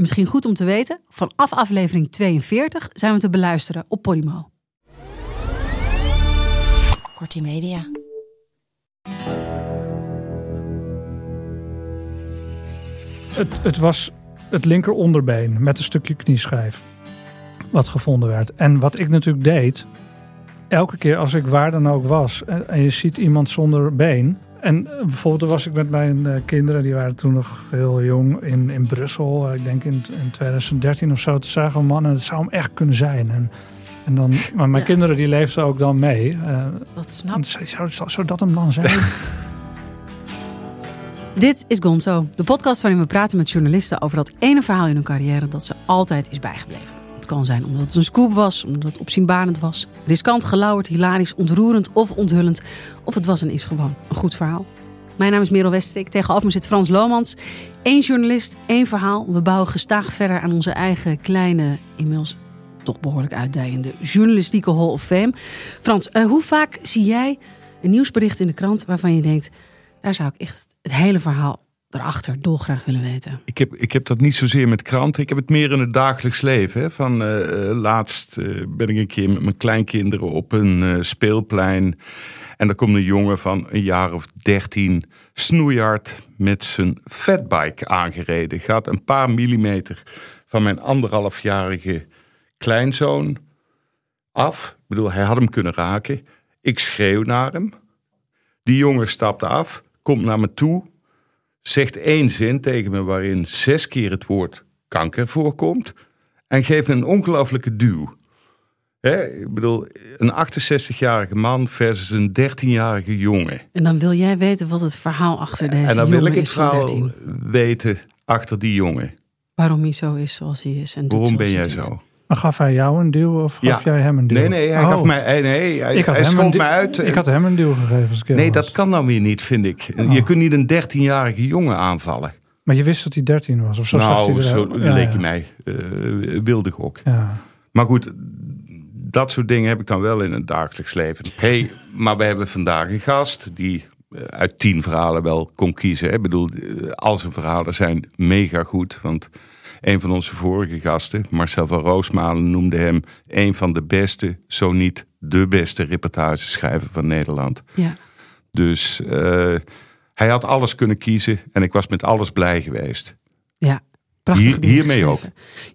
Misschien goed om te weten, vanaf aflevering 42 zijn we te beluisteren op Podimo. Kortie Media. Het, het was het linker onderbeen met een stukje knieschijf. Wat gevonden werd. En wat ik natuurlijk deed. Elke keer als ik waar dan ook was. En, en je ziet iemand zonder been. En eh, bijvoorbeeld was ik met mijn uh, kinderen. Die waren toen nog heel jong in, in Brussel. Uh, ik denk in, in 2013 of zo. Toen zagen we mannen. Het zou hem echt kunnen zijn. En, en dan, maar mijn Ja. kinderen die leefden ook dan mee. Uh, Dat snap zou, zou, zou dat hem dan zijn? Dit is Gonzo, de podcast waarin we praten met journalisten over dat ene verhaal in hun carrière dat ze altijd is bijgebleven. Kan zijn omdat het een scoop was, omdat het opzienbarend was, riskant, gelauwerd, hilarisch, ontroerend of onthullend. Of het was en is gewoon een goed verhaal. Mijn naam is Merel Westerik, tegenover me zit Frans Lomans. Eén journalist, één verhaal. We bouwen gestaag verder aan onze eigen kleine, inmiddels toch behoorlijk uitdijende journalistieke Hall of Fame. Frans, eh, hoe vaak zie jij een nieuwsbericht in de krant waarvan je denkt... Daar zou ik echt het hele verhaal erachter dolgraag willen weten. Ik heb, ik heb dat niet zozeer met kranten. Ik heb het meer in het dagelijks leven. Hè. Van, eh, laatst eh, ben ik een keer met mijn kleinkinderen op een eh, speelplein. En er komt een jongen van een jaar of dertien snoeihard met zijn fatbike aangereden. Gaat een paar millimeter van mijn anderhalfjarige kleinzoon af. Ik bedoel, hij had hem kunnen raken. Ik schreeuw naar hem. Die jongen stapt af, komt naar me toe, zegt één zin tegen me waarin zes keer het woord kanker voorkomt en geeft een ongelofelijke duw. Hè, ik bedoel, een 68-jarige man versus een 13-jarige jongen. En dan wil jij weten wat het verhaal achter deze en dan wil jongen ik het is verhaal 13. weten achter die jongen. Waarom hij zo is zoals hij is. En Waarom ben jij zo? Maar gaf hij jou een duw of gaf Ja. jij hem een duw? Nee, nee, hij Oh. gaf mij. eh, Nee, hij, Ik had hij hem een schold duw- mij uit. Ik had hem een duw gegeven als ik nee, was. dat kan dan weer niet, vind ik. Oh. Je kunt niet een 13-jarige jongen aanvallen. Maar je wist dat hij 13 was? Of zo nou, hij zo? Ja, leek ja. je mij. eh wilde gok. Ja. Maar goed, dat soort dingen heb ik dan wel in het dagelijks leven. hey, maar we hebben vandaag een gast die eh, uit tien verhalen wel kon kiezen. hè. Ik bedoel, eh, al zijn verhalen zijn mega goed. Want een van onze vorige gasten, Marcel van Roosmalen, noemde hem een van de beste, zo niet de beste reportageschrijver van Nederland. Ja. Dus eh, hij had alles kunnen kiezen en ik was met alles blij geweest. Ja, prachtig. Hier- hiermee ook.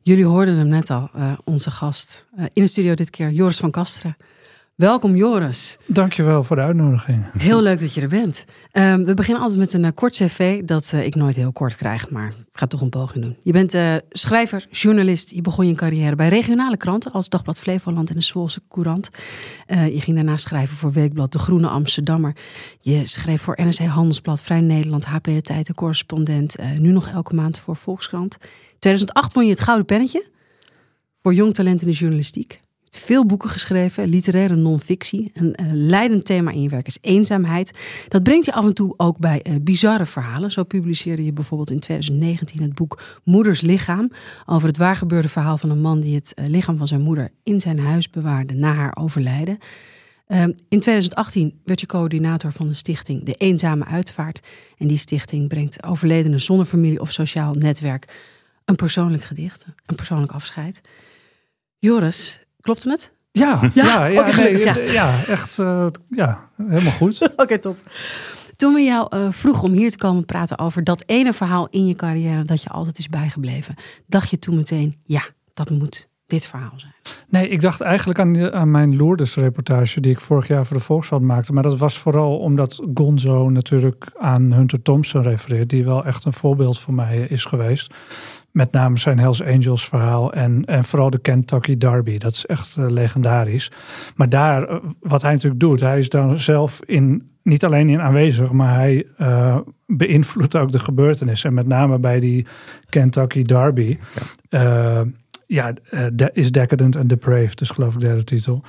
Jullie hoorden hem net al, eh, onze gast. Eh, in de studio dit keer, Joris van Kasteren. Welkom Joris. Dankjewel voor de uitnodiging. Heel leuk dat je er bent. Ehm, we beginnen altijd met een eh, kort cv dat eh, ik nooit heel kort krijg, maar ik ga toch een poging doen. Je bent eh, schrijver, journalist. Je begon je carrière bij regionale kranten als Dagblad Flevoland en de Zwolse Courant. Je ging daarna schrijven voor Weekblad De Groene Amsterdammer. Je schreef voor NRC Handelsblad, Vrij Nederland, HP De Tijd, de correspondent. nu nog elke maand voor Volkskrant. 2008 won je het Gouden Pennetje voor jong talent in de journalistiek. Veel boeken geschreven, literaire non-fictie. Een eh, leidend thema in je werk is eenzaamheid. Dat brengt je af en toe ook bij eh, bizarre verhalen. Zo publiceerde je bijvoorbeeld in 2019 het boek Moeders Lichaam. Over het waargebeurde verhaal van een man die het eh, lichaam van zijn moeder in zijn huis bewaarde na haar overlijden. Ehm, in 2018 werd je coördinator van de stichting De Eenzame Uitvaart. En die stichting brengt overledenen zonder familie of sociaal netwerk een persoonlijk gedicht, een persoonlijk afscheid. Joris, klopte het? Ja, ja, ja, nee, gelukkig, ja. ja. echt eh, ja, helemaal goed. Oké, top. Toen we jou eh, vroegen om hier te komen praten over dat ene verhaal in je carrière dat je altijd is bijgebleven, dacht je toen meteen, ja, dat moet dit verhaal zijn. Nee, ik dacht eigenlijk aan, aan mijn Lourdes-reportage die ik vorig jaar voor de Volkskrant maakte. Maar dat was vooral omdat Gonzo natuurlijk aan Hunter Thompson refereert, die wel echt een voorbeeld voor mij is geweest. Met name zijn Hells Angels verhaal en, en vooral de Kentucky Derby. Dat is echt eh, legendarisch. Maar daar, eh, wat hij natuurlijk doet, hij is dan zelf in, niet alleen in aanwezig, maar hij eh, beïnvloedt ook de gebeurtenissen. En met name bij die Kentucky Derby. ja, de, is Decadent and Depraved, dus geloof ik de derde titel.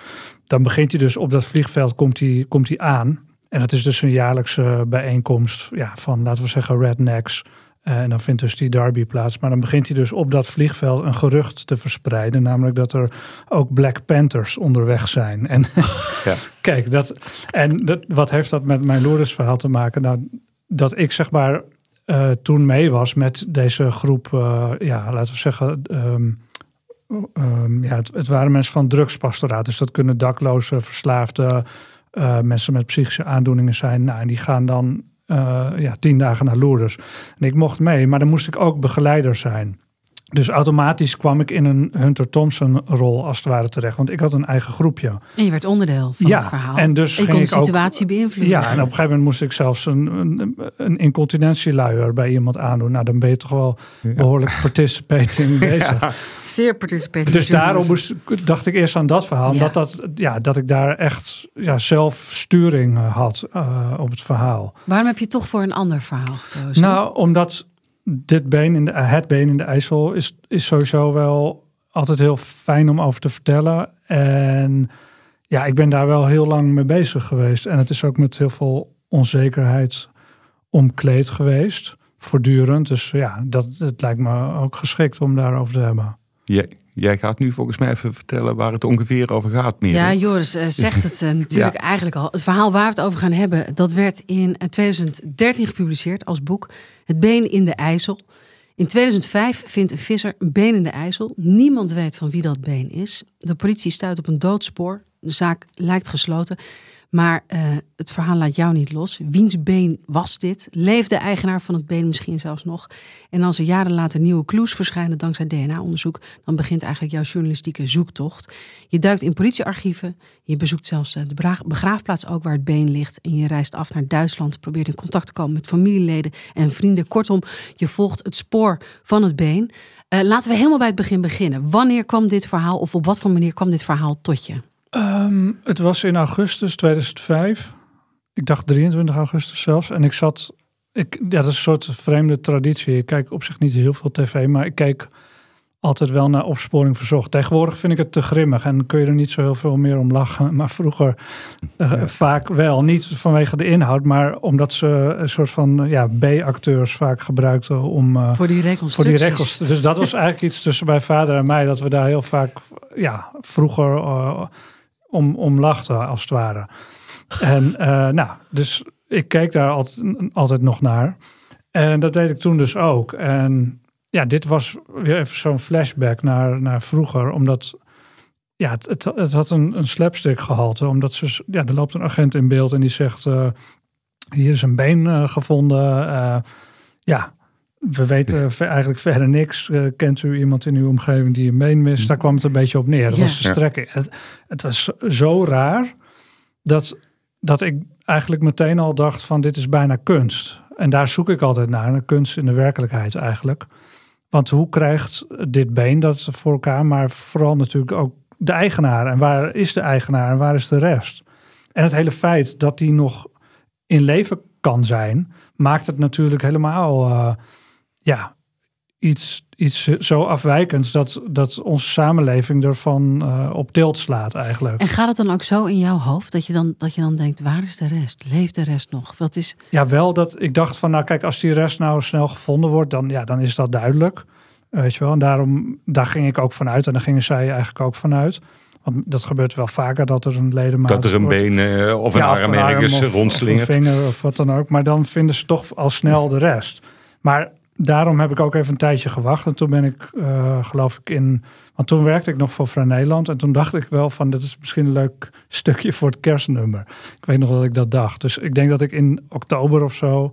Dan begint hij dus op dat vliegveld, komt hij, komt hij aan. En dat is dus een jaarlijkse bijeenkomst ja, van, laten we zeggen, rednecks. Uh, en dan vindt dus die derby plaats. Maar dan begint hij dus op dat vliegveld een gerucht te verspreiden. Namelijk dat er ook Black Panthers onderweg zijn. En ja. kijk, dat, en dat, wat heeft dat met mijn Lourdes verhaal te maken? Nou, dat ik zeg maar uh, toen mee was met deze groep, uh, ja, laten we zeggen, um, um, ja, het, het, waren mensen van drugspastoraat. Dus dat kunnen daklozen, verslaafden, mensen met psychische aandoeningen zijn. Nou, en die gaan dan ja, tien dagen naar Lourdes. En ik mocht mee, maar dan moest ik ook begeleider zijn. Dus automatisch kwam ik in een Hunter Thompson rol als het ware terecht. Want ik had een eigen groepje. En je werd onderdeel van ja, het verhaal. En dus je ging kon de ik situatie ook, beïnvloeden. Ja, en op een gegeven moment moest ik zelfs een, een, een incontinentieluier bij iemand aandoen. Nou, dan ben je toch wel behoorlijk participating bezig. Ja. Zeer participating. Dus daarom moest, dacht ik eerst aan dat verhaal. Ja. Dat, dat, ja, dat ik daar echt ja, zelfsturing had uh, op het verhaal. Waarom heb je toch voor een ander verhaal gekozen? Nou, omdat dit been in de, het been in de IJssel is, is sowieso wel altijd heel fijn om over te vertellen. En ja, ik ben daar wel heel lang mee bezig geweest. En het is ook met heel veel onzekerheid omkleed geweest. Voortdurend. Dus ja, dat, het lijkt me ook geschikt om daarover te hebben. Jij, jij gaat nu volgens mij even vertellen waar het ongeveer over gaat. Meer, ja, Joris uh, zegt het uh, natuurlijk ja. eigenlijk al. Het verhaal waar we het over gaan hebben, dat werd in 2013 gepubliceerd als boek. Het been in de IJssel. In 2005 vindt een visser een been in de IJssel. Niemand weet van wie dat been is. De politie stuit op een doodspoor. De zaak lijkt gesloten. Maar uh, het verhaal laat jou niet los. Wiens been was dit? Leefde de eigenaar van het been misschien zelfs nog? En als er jaren later nieuwe clues verschijnen dankzij DNA-onderzoek, dan begint eigenlijk jouw journalistieke zoektocht. Je duikt in politiearchieven, je bezoekt zelfs de begraafplaats ook waar het been ligt. En je reist af naar Duitsland, probeert in contact te komen met familieleden en vrienden. Kortom, je volgt het spoor van het been. Uh, laten we helemaal bij het begin beginnen. Wanneer kwam dit verhaal, of op wat voor manier kwam dit verhaal tot je? Um, het was in augustus 2005. Ik dacht 23 augustus zelfs. En ik zat. Ik, ja, dat is een soort vreemde traditie. Ik kijk op zich niet heel veel tv, maar ik kijk altijd wel naar opsporing verzocht. Tegenwoordig vind ik het te grimmig en kun je er niet zo heel veel meer om lachen. Maar vroeger uh, ja. vaak wel. Niet vanwege de inhoud, maar omdat ze een soort van ja, B-acteurs vaak gebruikten om. Uh, voor die reconstructies. Voor die reconstructies. Dus dat was eigenlijk iets tussen mijn vader en mij, dat we daar heel vaak, ja, vroeger. Uh, om, om lachten, als het ware. En uh, nou, dus ik keek daar altijd, altijd nog naar. En dat deed ik toen dus ook. En ja, dit was weer even zo'n flashback naar, naar vroeger. Omdat ja, het, het, had een, een slapstick gehalte. Omdat ze, ja, er loopt een agent in beeld en die zegt... Uh, hier is een been uh, gevonden. Ja, we weten eigenlijk verder niks. Uh, kent u iemand in uw omgeving die een been mist? Daar kwam het een beetje op neer. Dat Ja. was de strekking. Het, het was zo raar dat, dat ik eigenlijk meteen al dacht van dit is bijna kunst. En daar zoek ik altijd naar, een kunst in de werkelijkheid eigenlijk. Want hoe krijgt dit been dat voor elkaar? Maar vooral natuurlijk ook de eigenaar. En waar is de eigenaar en waar is de rest? En het hele feit dat die nog in leven kan zijn, maakt het natuurlijk helemaal uh, ja, iets, iets zo afwijkends dat, dat onze samenleving ervan uh, op tilt slaat eigenlijk. En gaat het dan ook zo in jouw hoofd dat je dan, dat je dan denkt, waar is de rest? Leeft de rest nog? Wat is... Ja, wel dat ik dacht van, nou kijk, als die rest nou snel gevonden wordt, dan, ja, dan is dat duidelijk. Weet je wel, en daarom, daar ging ik ook vanuit en daar gingen zij eigenlijk ook vanuit. Want dat gebeurt wel vaker dat er een ledemaat Dat er een wordt. been uh, of een Ja, arm ergens of, rondslingert. Of een vinger of wat dan ook. Maar dan vinden ze toch al snel de rest. Maar daarom heb ik ook even een tijdje gewacht. En toen ben ik, uh, geloof ik, in... Want toen werkte ik nog voor Vrij Nederland. En toen dacht ik wel van, dit is misschien een leuk stukje voor het kerstnummer. Ik weet nog dat ik dat dacht. Dus ik denk dat ik in oktober of zo...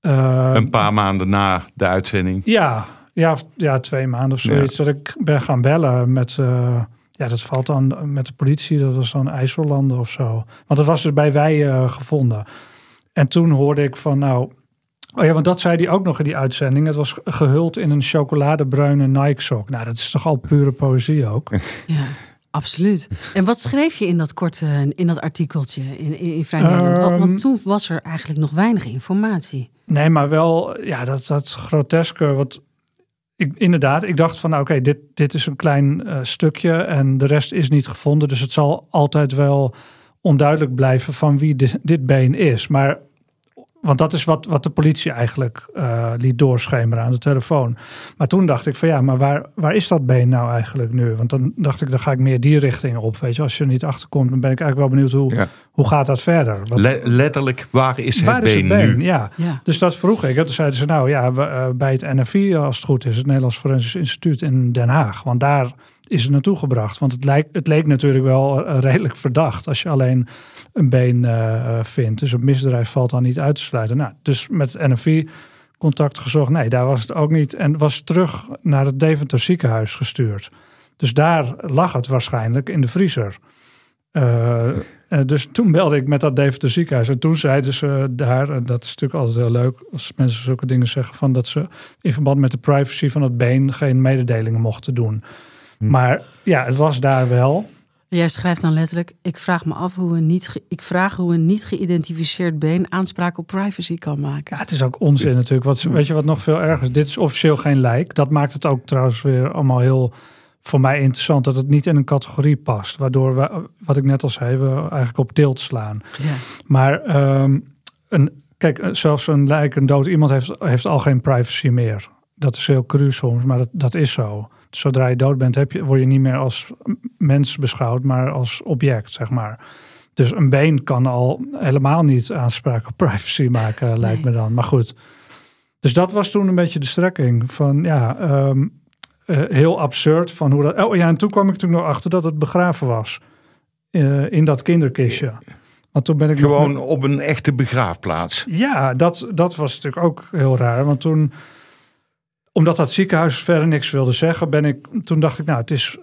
Uh, een paar maanden na de uitzending. Ja, ja, ja twee maanden of zoiets. Ja. Dat ik ben gaan bellen met... Uh, ja, dat valt dan met de politie. Dat was dan IJsselanden of zo. Want dat was dus bij wij uh, gevonden. En toen hoorde ik van, nou... Oh ja, want dat zei hij ook nog in die uitzending. Het was gehuld in een chocoladebruine Nike-sok. Nou, dat is toch al pure poëzie ook. Ja, absoluut. En wat schreef je in dat korte, in dat artikeltje in, in, Vrij Nederland? Um, want, want toen was er eigenlijk nog weinig informatie. Nee, maar wel, ja, dat, dat groteske... Wat, ik, inderdaad, ik dacht van, nou, oké, dit, dit is een klein uh, stukje en de rest is niet gevonden. Dus het zal altijd wel onduidelijk blijven van wie dit, dit been is. Maar want dat is wat, wat de politie eigenlijk uh, liet doorschemeren aan de telefoon. Maar toen dacht ik van ja, maar waar, waar is dat been nou eigenlijk nu? Want dan dacht ik, dan ga ik meer die richting op. Weet je, als je er niet achter komt, dan ben ik eigenlijk wel benieuwd hoe, hoe gaat dat verder? letterlijk, waar is waar het, is been, het been nu? Ja. Ja. dus dat vroeg ik. Toen zeiden ze nou ja, uh, bij het NFI als het goed is, het Nederlands Forensisch Instituut in Den Haag. Want daar is het naartoe gebracht. Want het, lijkt, het leek natuurlijk wel uh, redelijk verdacht als je alleen een been uh, vindt. Dus een misdrijf valt dan niet uit te sluiten. Nou, dus met het NFI contact gezocht. Nee, daar was het ook niet. En was terug naar het Deventer ziekenhuis gestuurd. Dus daar lag het waarschijnlijk in de vriezer. Dus toen belde ik met dat Deventer ziekenhuis. En toen zeiden ze daar, en dat is natuurlijk altijd heel leuk als mensen zulke dingen zeggen, van dat ze in verband met de privacy van het been geen mededelingen mochten doen. Hm. Maar ja, het was daar wel. Jij schrijft dan letterlijk: ik vraag me af hoe een niet, ik vraag hoe een niet geïdentificeerd been aanspraak op privacy kan maken. Ja, het is ook onzin natuurlijk. Wat, weet je wat nog veel erger is? Dit is officieel geen lijk. Dat maakt het ook trouwens weer allemaal heel voor mij interessant dat het niet in een categorie past. Waardoor we, wat ik net al zei, we eigenlijk op tilt slaan. Ja. Maar um, een, kijk, zelfs een lijk, een dood iemand heeft, heeft al geen privacy meer. Dat is heel cru soms, maar dat, dat is zo zodra je dood bent, heb je, word je niet meer als mens beschouwd, maar als object, zeg maar. Dus een been kan al helemaal niet aanspraak op privacy maken, lijkt me dan. Maar goed. Dus dat was toen een beetje de strekking van, ja, um, uh, heel absurd van hoe dat. Oh ja, en toen kwam ik natuurlijk nog achter dat het begraven was uh, in dat kinderkistje. Want toen ben ik gewoon met... op een echte begraafplaats. Ja, dat, dat was natuurlijk ook heel raar. Want toen omdat dat ziekenhuis verder niks wilde zeggen, ben ik, toen dacht ik, nou, het is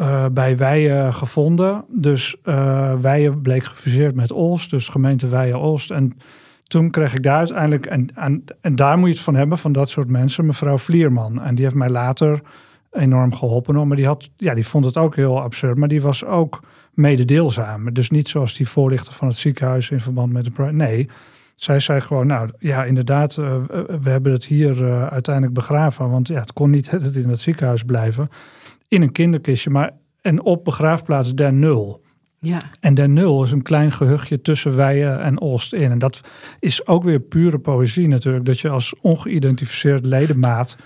uh, bij Weijen gevonden. Dus uh, Weijen bleek gefuseerd met Olst, dus gemeente Weijen-Olst. En toen kreeg ik daar uiteindelijk, en, en, en daar moet je het van hebben, van dat soort mensen, mevrouw Vlierman. En die heeft mij later enorm geholpen. Maar die, had, ja, die vond het ook heel absurd, maar die was ook mededeelzaam. Dus niet zoals die voorlichter van het ziekenhuis in verband met de... Nee, zij zei gewoon, nou ja, inderdaad, uh, we hebben het hier uh, uiteindelijk begraven. Want ja, het kon niet het in het ziekenhuis blijven. In een kinderkistje, maar en op begraafplaats Den Nul. Ja. En Den Nul is een klein gehuchtje tussen Weijen en Oost in. En dat is ook weer pure poëzie natuurlijk. Dat je als ongeïdentificeerd ledemaat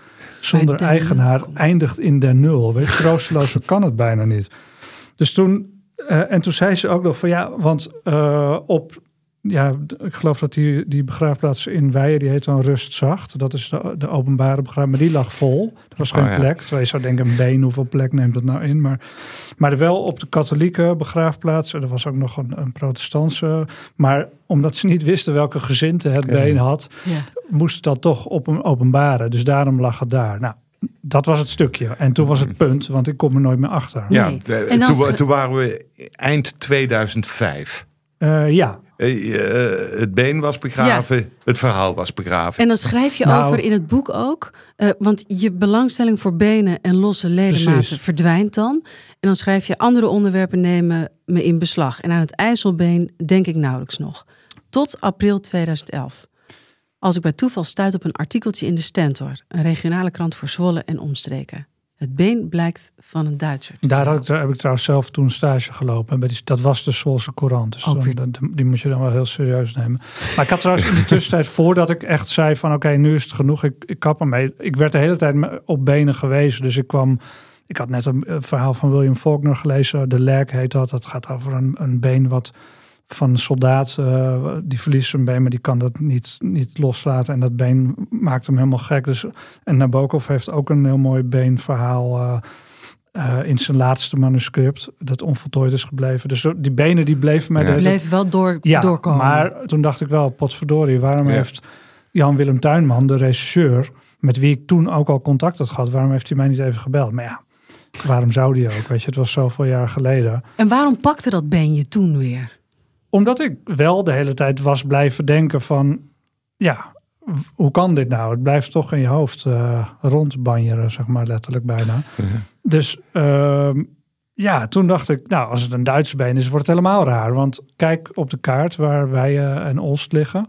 zonder eigenaar nul. eindigt in Den Nul. Weet je, troosteloos kan het bijna niet. Dus toen, uh, en toen zei ze ook nog van ja, want op ja, ik geloof dat die, die begraafplaats in Weijen, die heet dan Rustzacht. Dat is de, de openbare begraafplaats, maar die lag vol. Er was geen oh, ja. plek. Terwijl je zou denken, een been, hoeveel plek neemt dat nou in? Maar, maar wel op de katholieke begraafplaats. Er was ook nog een, een protestantse. Maar omdat ze niet wisten welke gezinte het okay. been had, ja. moest dat toch op een openbare. Dus daarom lag het daar. Nou, dat was het stukje. En toen was het punt, want ik kom er nooit meer achter. Ja, nee. toen, toen waren we eind 2005. Uh, ja. Uh, het been was begraven, ja. het verhaal was begraven. En dan schrijf je nou, over in het boek ook, uh, want je belangstelling voor benen en losse ledematen precies. verdwijnt dan. En dan schrijf je andere onderwerpen nemen me in beslag. En aan het IJsselbeen denk ik nauwelijks nog. Tot april 2011. Als ik bij toeval stuit op een artikeltje in de Stentor, een regionale krant voor Zwolle en omstreken. Het been blijkt van een Duitser. Daar had ik, heb ik trouwens zelf toen stage gelopen. Bij die, dat was de Zwolse Courant. Dus die moet je dan wel heel serieus nemen. Maar ik had trouwens in de tussentijd, voordat ik echt zei van... oké, okay, nu is het genoeg, ik, ik kap ermee. Ik werd de hele tijd op benen gewezen. Dus ik kwam... Ik had net een, een verhaal van William Faulkner gelezen. De Lerk heet dat. Dat gaat over een, een been wat van een soldaat. Uh, die verliest zijn been, maar die kan dat niet, niet loslaten. En dat been maakt hem helemaal gek. Dus, en Nabokov heeft ook een heel mooi beenverhaal uh, uh, in zijn laatste manuscript. Dat onvoltooid is gebleven. Dus die benen die bleven mij... Ja. bleven wel door, ja, doorkomen. maar toen dacht ik wel, potverdorie, waarom ja. heeft Jan-Willem Tuinman, de regisseur... met wie ik toen ook al contact had gehad... waarom heeft hij mij niet even gebeld? Maar ja, waarom zou die ook? Weet je, het was zoveel jaar geleden. En waarom pakte dat been je toen weer? Omdat ik wel de hele tijd was blijven denken van, ja, hoe kan dit nou? Het blijft toch in je hoofd uh, rondbanjeren, zeg maar letterlijk bijna. Dus uh, ja, toen dacht ik, nou, als het een Duitse been is, wordt het helemaal raar. Want kijk op de kaart waar wij uh, en Olst liggen.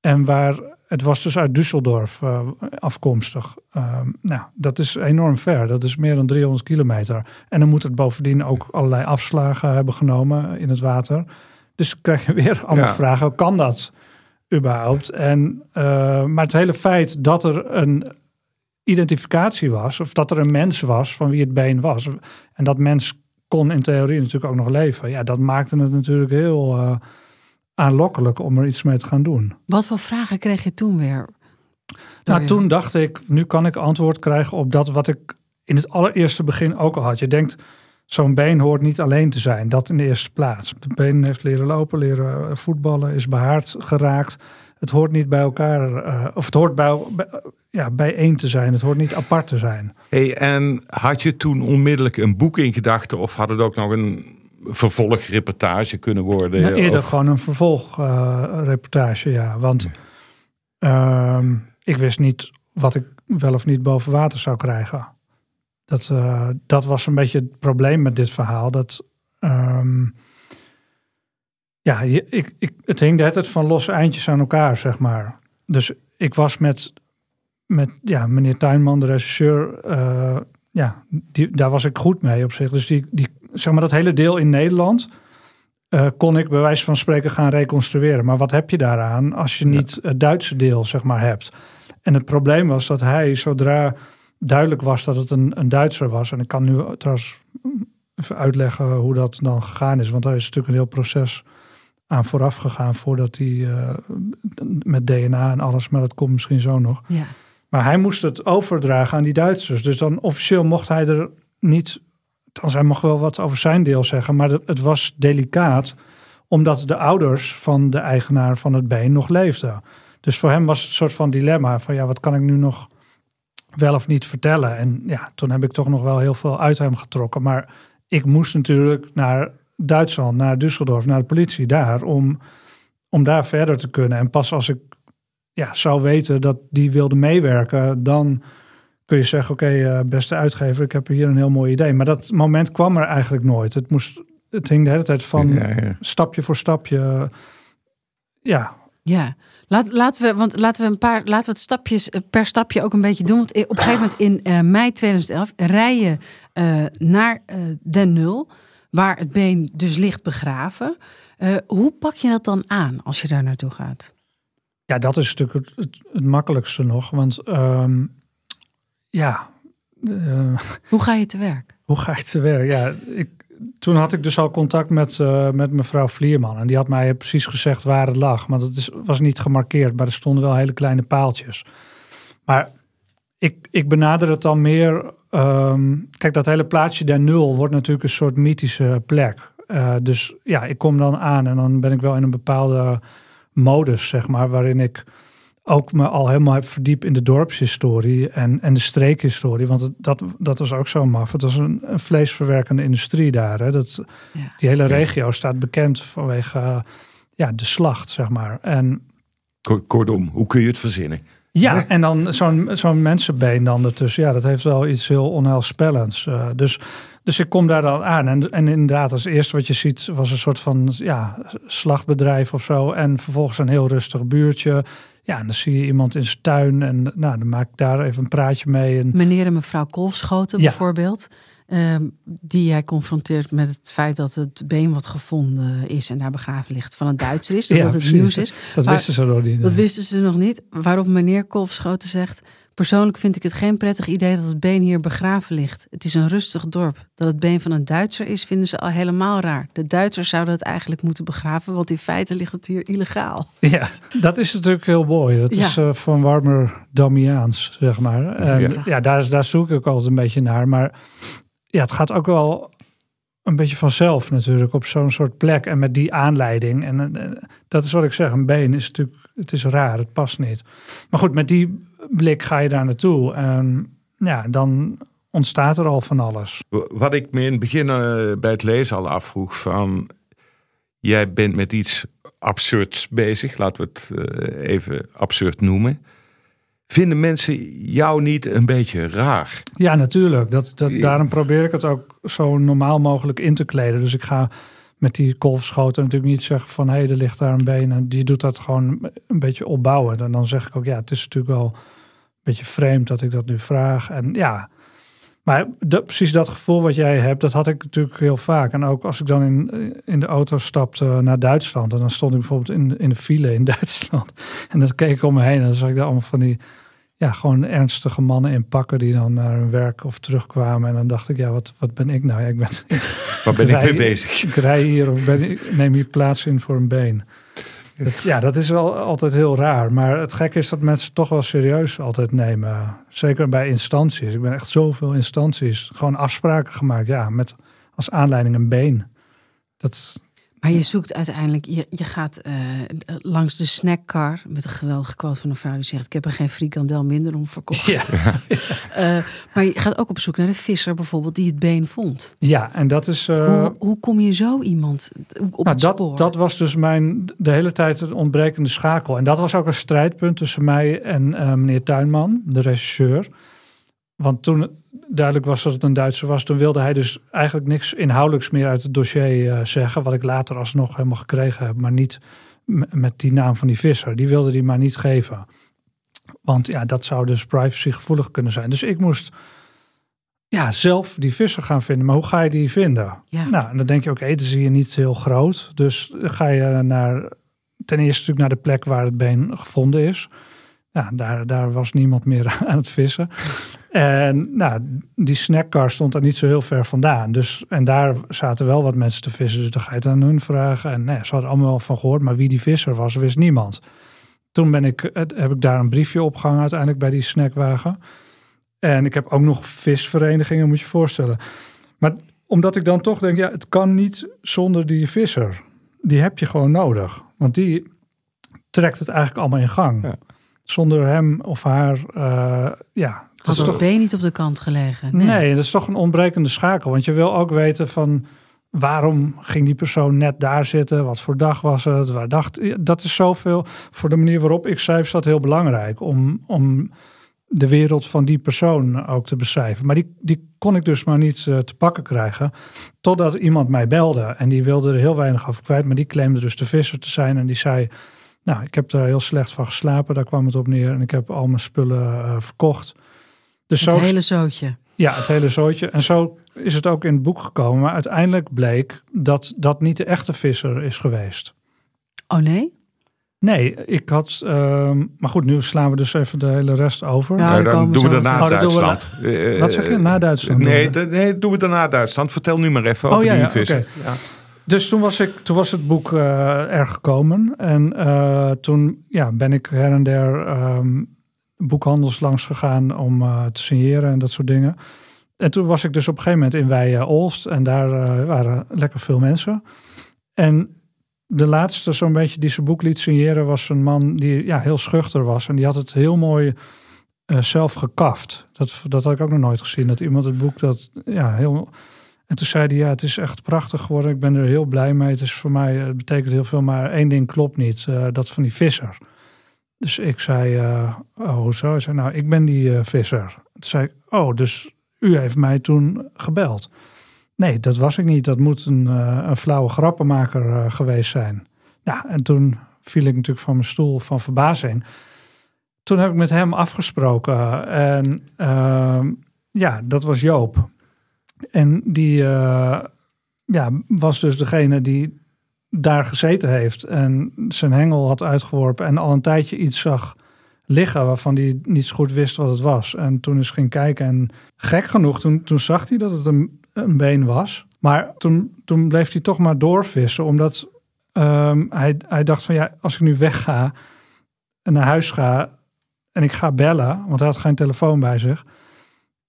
En waar het was dus uit Düsseldorf uh, afkomstig. Uh, nou, dat is enorm ver. Dat is meer dan 300 kilometer. En dan moet het bovendien ook allerlei afslagen hebben genomen in het water. Dus krijg je weer allemaal vragen. Hoe kan dat überhaupt? En, uh, maar het hele feit dat er een identificatie was, of dat er een mens was van wie het been was. En dat mens kon in theorie natuurlijk ook nog leven. Ja, dat maakte het natuurlijk heel uh, aanlokkelijk om er iets mee te gaan doen. Wat voor vragen kreeg je toen weer? Nou, toen dacht ik, nu kan ik antwoord krijgen op dat wat ik in het allereerste begin ook al had. Je denkt, zo'n been hoort niet alleen te zijn. Dat in de eerste plaats. De been heeft leren lopen, leren voetballen, is behaard geraakt. Het hoort niet bij elkaar, uh, of het hoort bij, bij, ja, bijeen te zijn. Het hoort niet apart te zijn. Hey, en had je toen onmiddellijk een boek in gedachten of had het ook nog een vervolgreportage kunnen worden? Nou, eerder gewoon een vervolgreportage, uh, ja. Want uh, ik wist niet wat ik wel of niet boven water zou krijgen. Dat, uh, dat was een beetje het probleem met dit verhaal. Dat, um, ja, ik, ik, het hing de hele tijd van losse eindjes aan elkaar, zeg maar. Dus ik was met, met ja, meneer Tuinman, de regisseur, uh, ja, die, daar was ik goed mee op zich. Dus die, die, zeg maar dat hele deel in Nederland uh, kon ik bij wijze van spreken gaan reconstrueren. Maar wat heb je daaraan als je niet het Duitse deel, zeg maar, hebt? En het probleem was dat hij, zodra duidelijk was dat het een, een Duitser was, en ik kan nu trouwens even uitleggen hoe dat dan gegaan is, want daar is natuurlijk een heel proces aan vooraf gegaan voordat hij uh, met DNA en alles, maar dat komt misschien zo nog. Ja. Maar hij moest het overdragen aan die Duitsers. Dus dan officieel mocht hij er niet, althans hij mocht wel wat over zijn deel zeggen, maar het was delicaat omdat de ouders van de eigenaar van het been nog leefden. Dus voor hem was het een soort van dilemma van ja, wat kan ik nu nog wel of niet vertellen? En ja, toen heb ik toch nog wel heel veel uit hem getrokken. Maar ik moest natuurlijk naar Duitsland, naar Düsseldorf, naar de politie daar, om, om daar verder te kunnen. En pas als ik ja, zou weten dat die wilde meewerken, dan kun je zeggen, oké, okay, uh, beste uitgever, ik heb hier een heel mooi idee. Maar dat moment kwam er eigenlijk nooit. Het, moest, het hing de hele tijd van ja, ja. stapje voor stapje. Ja. Ja, Laat, laten we, want laten we een paar, laten we het stapjes per stapje ook een beetje doen. Want op een gegeven moment in uh, mei 2011 rij je uh, naar uh, Den Nul waar het been dus ligt begraven. Hoe pak je dat dan aan als je daar naartoe gaat? Ja, dat is natuurlijk het, het, het makkelijkste nog. Want um, ja. Hoe ga je te werk? Hoe ga je te werk? Ja, ik, toen had ik dus al contact met, uh, met mevrouw Vlierman. En die had mij precies gezegd waar het lag. Maar dat is, was niet gemarkeerd, maar er stonden wel hele kleine paaltjes. Maar ik, ik benader het dan meer Um, kijk, dat hele plaatsje der nul wordt natuurlijk een soort mythische plek. Uh, dus ja, ik kom dan aan en dan ben ik wel in een bepaalde modus, zeg maar, waarin ik ook me al helemaal heb verdiept in de dorpshistorie en, en de streekhistorie. Want het, dat, dat was ook zo maf. Het was een, een vleesverwerkende industrie daar. Hè. Dat, ja. Die hele regio staat bekend vanwege uh, ja, de slacht, zeg maar. En, Kortom, hoe kun je het verzinnen? Ja, en dan zo'n zo'n mensenbeen dan ertussen. Ja, dat heeft wel iets heel onheilspellends. Uh, dus, dus ik kom daar dan aan. En, en inderdaad, als eerste wat je ziet was een soort van ja, slachtbedrijf of zo. En vervolgens een heel rustig buurtje. Ja, en dan zie je iemand in zijn tuin. En nou, dan maak ik daar even een praatje mee. En... Meneer en mevrouw Kolfschoten ja. bijvoorbeeld. Um, die jij confronteert met het feit dat het been wat gevonden is en daar begraven ligt van een Duitser is. Dat ja, het precies. nieuws is. Dat Waar, wisten ze nog niet. Dat wisten ze nog niet. Waarop meneer Kolfschoten zegt... Persoonlijk vind ik het geen prettig idee dat het been hier begraven ligt. Het is een rustig dorp. Dat het been van een Duitser is, vinden ze al helemaal raar. De Duitsers zouden het eigenlijk moeten begraven, want in feite ligt het hier illegaal. Ja, dat is natuurlijk heel mooi. Dat ja. is uh, van warmer Damiaans, zeg maar. En, ja, ja daar, daar zoek ik altijd een beetje naar. Maar ja, het gaat ook wel een beetje vanzelf natuurlijk op zo'n soort plek en met die aanleiding. En dat is wat ik zeg, een been is natuurlijk, het is raar, het past niet. Maar goed, met die blik ga je daar naartoe en ja, dan ontstaat er al van alles. Wat ik me in het begin uh, bij het lezen al afvroeg van, jij bent met iets absurds bezig, laten we het uh, even absurd noemen. Vinden mensen jou niet een beetje raar? Ja, natuurlijk. Dat, dat, daarom probeer ik het ook zo normaal mogelijk in te kleden. Dus ik ga met die kolfschoten natuurlijk niet zeggen van... hé, hey, er ligt daar een been. En die doet dat gewoon een beetje opbouwen. En dan zeg ik ook, ja, het is natuurlijk wel beetje vreemd dat ik dat nu vraag. En ja, maar precies dat gevoel wat jij hebt, dat had ik natuurlijk heel vaak. En ook als ik dan in, in de auto stapte naar Duitsland... en dan stond ik bijvoorbeeld in, in de file in Duitsland... en dan keek ik om me heen en dan zag ik daar allemaal van die ja, gewoon ernstige mannen in pakken die dan naar hun werk of terugkwamen. En dan dacht ik, ja, wat, wat ben ik nou? Ja, ik ben, Waar ben ik mee bezig? Ik rij hier of ben ik, neem hier plaats in voor een been. Ja, dat is wel altijd heel raar. Maar het gekke is dat mensen toch wel serieus altijd nemen. Zeker bij instanties. Ik ben echt zoveel instanties. Gewoon afspraken gemaakt. Ja, met als aanleiding een been. Dat, maar je zoekt uiteindelijk, je, je gaat eh, langs de snackcar met een geweldige quote van een vrouw die zegt: Ik heb er geen frikandel minder om verkocht. Ja. uh, maar je gaat ook op zoek naar de visser bijvoorbeeld die het been vond. Ja, en dat is. Uh, hoe, hoe, kom je zo iemand op nou, het dat, spoor? Dat was dus mijn de hele tijd een ontbrekende schakel. En dat was ook een strijdpunt tussen mij en meneer Tuinman, de regisseur. Want toen duidelijk was dat het een Duitser was, toen wilde hij dus eigenlijk niks inhoudelijks meer uit het dossier uh, zeggen. Wat ik later alsnog helemaal gekregen heb, maar niet met die naam van die visser. Die wilde hij maar niet geven. Want ja, dat zou dus privacygevoelig kunnen zijn. Dus ik moest ja, zelf die visser gaan vinden. Maar hoe ga je die vinden? Ja. Nou, en dan denk je, oké, okay, dan zie je niet heel groot. Dus ga je naar, ten eerste natuurlijk naar de plek waar het been gevonden is. Ja, daar, daar was niemand meer aan het vissen. En nou, die snackcar stond daar niet zo heel ver vandaan. Dus, en daar zaten wel wat mensen te vissen. Dus dan ga je het aan hun vragen. En nee, ze hadden allemaal wel van gehoord. Maar wie die visser was, wist niemand. Toen ben ik, heb ik daar een briefje opgehangen uiteindelijk bij die snackwagen. En ik heb ook nog visverenigingen, moet je je voorstellen. Maar omdat ik dan toch denk, ja, het kan niet zonder die visser. Die heb je gewoon nodig. Want die trekt het eigenlijk allemaal in gang. Ja zonder hem of haar, uh, ja. Dat is toch been niet op de kant gelegen. Nee. nee, dat is toch een ontbrekende schakel. Want je wil ook weten van waarom ging die persoon net daar zitten? Wat voor dag was het? Waar dacht dat is zoveel voor de manier waarop ik schrijf, is dat heel belangrijk om, om de wereld van die persoon ook te beschrijven. Maar die, die kon ik dus maar niet uh, te pakken krijgen. Totdat iemand mij belde en die wilde er heel weinig over kwijt. Maar die claimde dus de visser te zijn en die zei: nou, ik heb daar heel slecht van geslapen, daar kwam het op neer. En ik heb al mijn spullen uh, verkocht. Dus het hele zootje. Ja, het hele zootje. En zo is het ook in het boek gekomen. Maar uiteindelijk bleek dat dat niet de echte visser is geweest. Oh nee? Nee, ik had. Uh, maar goed, nu slaan we dus even de hele rest over. Ja, dan, doen we daarna oh, Duitsland. We Wat zeg je? Na Duitsland? Nee, nee, doen we daarna Duitsland. Vertel nu maar even oh, over ja, die ja, visser. Ja. Dus toen was, ik, toen was het boek uh, er gekomen. En uh, toen ja, ben ik her en der um, boekhandels langs gegaan om uh, te signeren en dat soort dingen. En toen was ik dus op een gegeven moment in Wij-Olst. En daar waren lekker veel mensen. En de laatste zo'n beetje die zijn boek liet signeren was een man die ja, heel schuchter was. En die had het heel mooi zelf gekaft. Dat, dat had ik ook nog nooit gezien. Dat iemand het boek dat ja, heel en toen zei hij, ja, het is echt prachtig geworden. Ik ben er heel blij mee. Het is voor mij, het betekent heel veel, maar één ding klopt niet. Uh, dat van die visser. Dus ik zei, uh, oh, hoezo? Hij zei, nou, ik ben die uh, visser. Toen zei ik, oh, dus u heeft mij toen gebeld. Nee, dat was ik niet. Dat moet een, een flauwe grappenmaker geweest zijn. Ja, en toen viel ik natuurlijk van mijn stoel van verbazing. Toen heb ik met hem afgesproken. En ehm, ja, dat was Joop. En die uh, ja, was dus degene die daar gezeten heeft en zijn hengel had uitgeworpen en al een tijdje iets zag liggen waarvan hij niet zo goed wist wat het was. En toen eens ging kijken en gek genoeg, toen, toen zag hij dat het een, een been was. Maar toen, toen bleef hij toch maar doorvissen, omdat um, hij, hij dacht van ja, als ik nu wegga en naar huis ga en ik ga bellen, want hij had geen telefoon bij zich,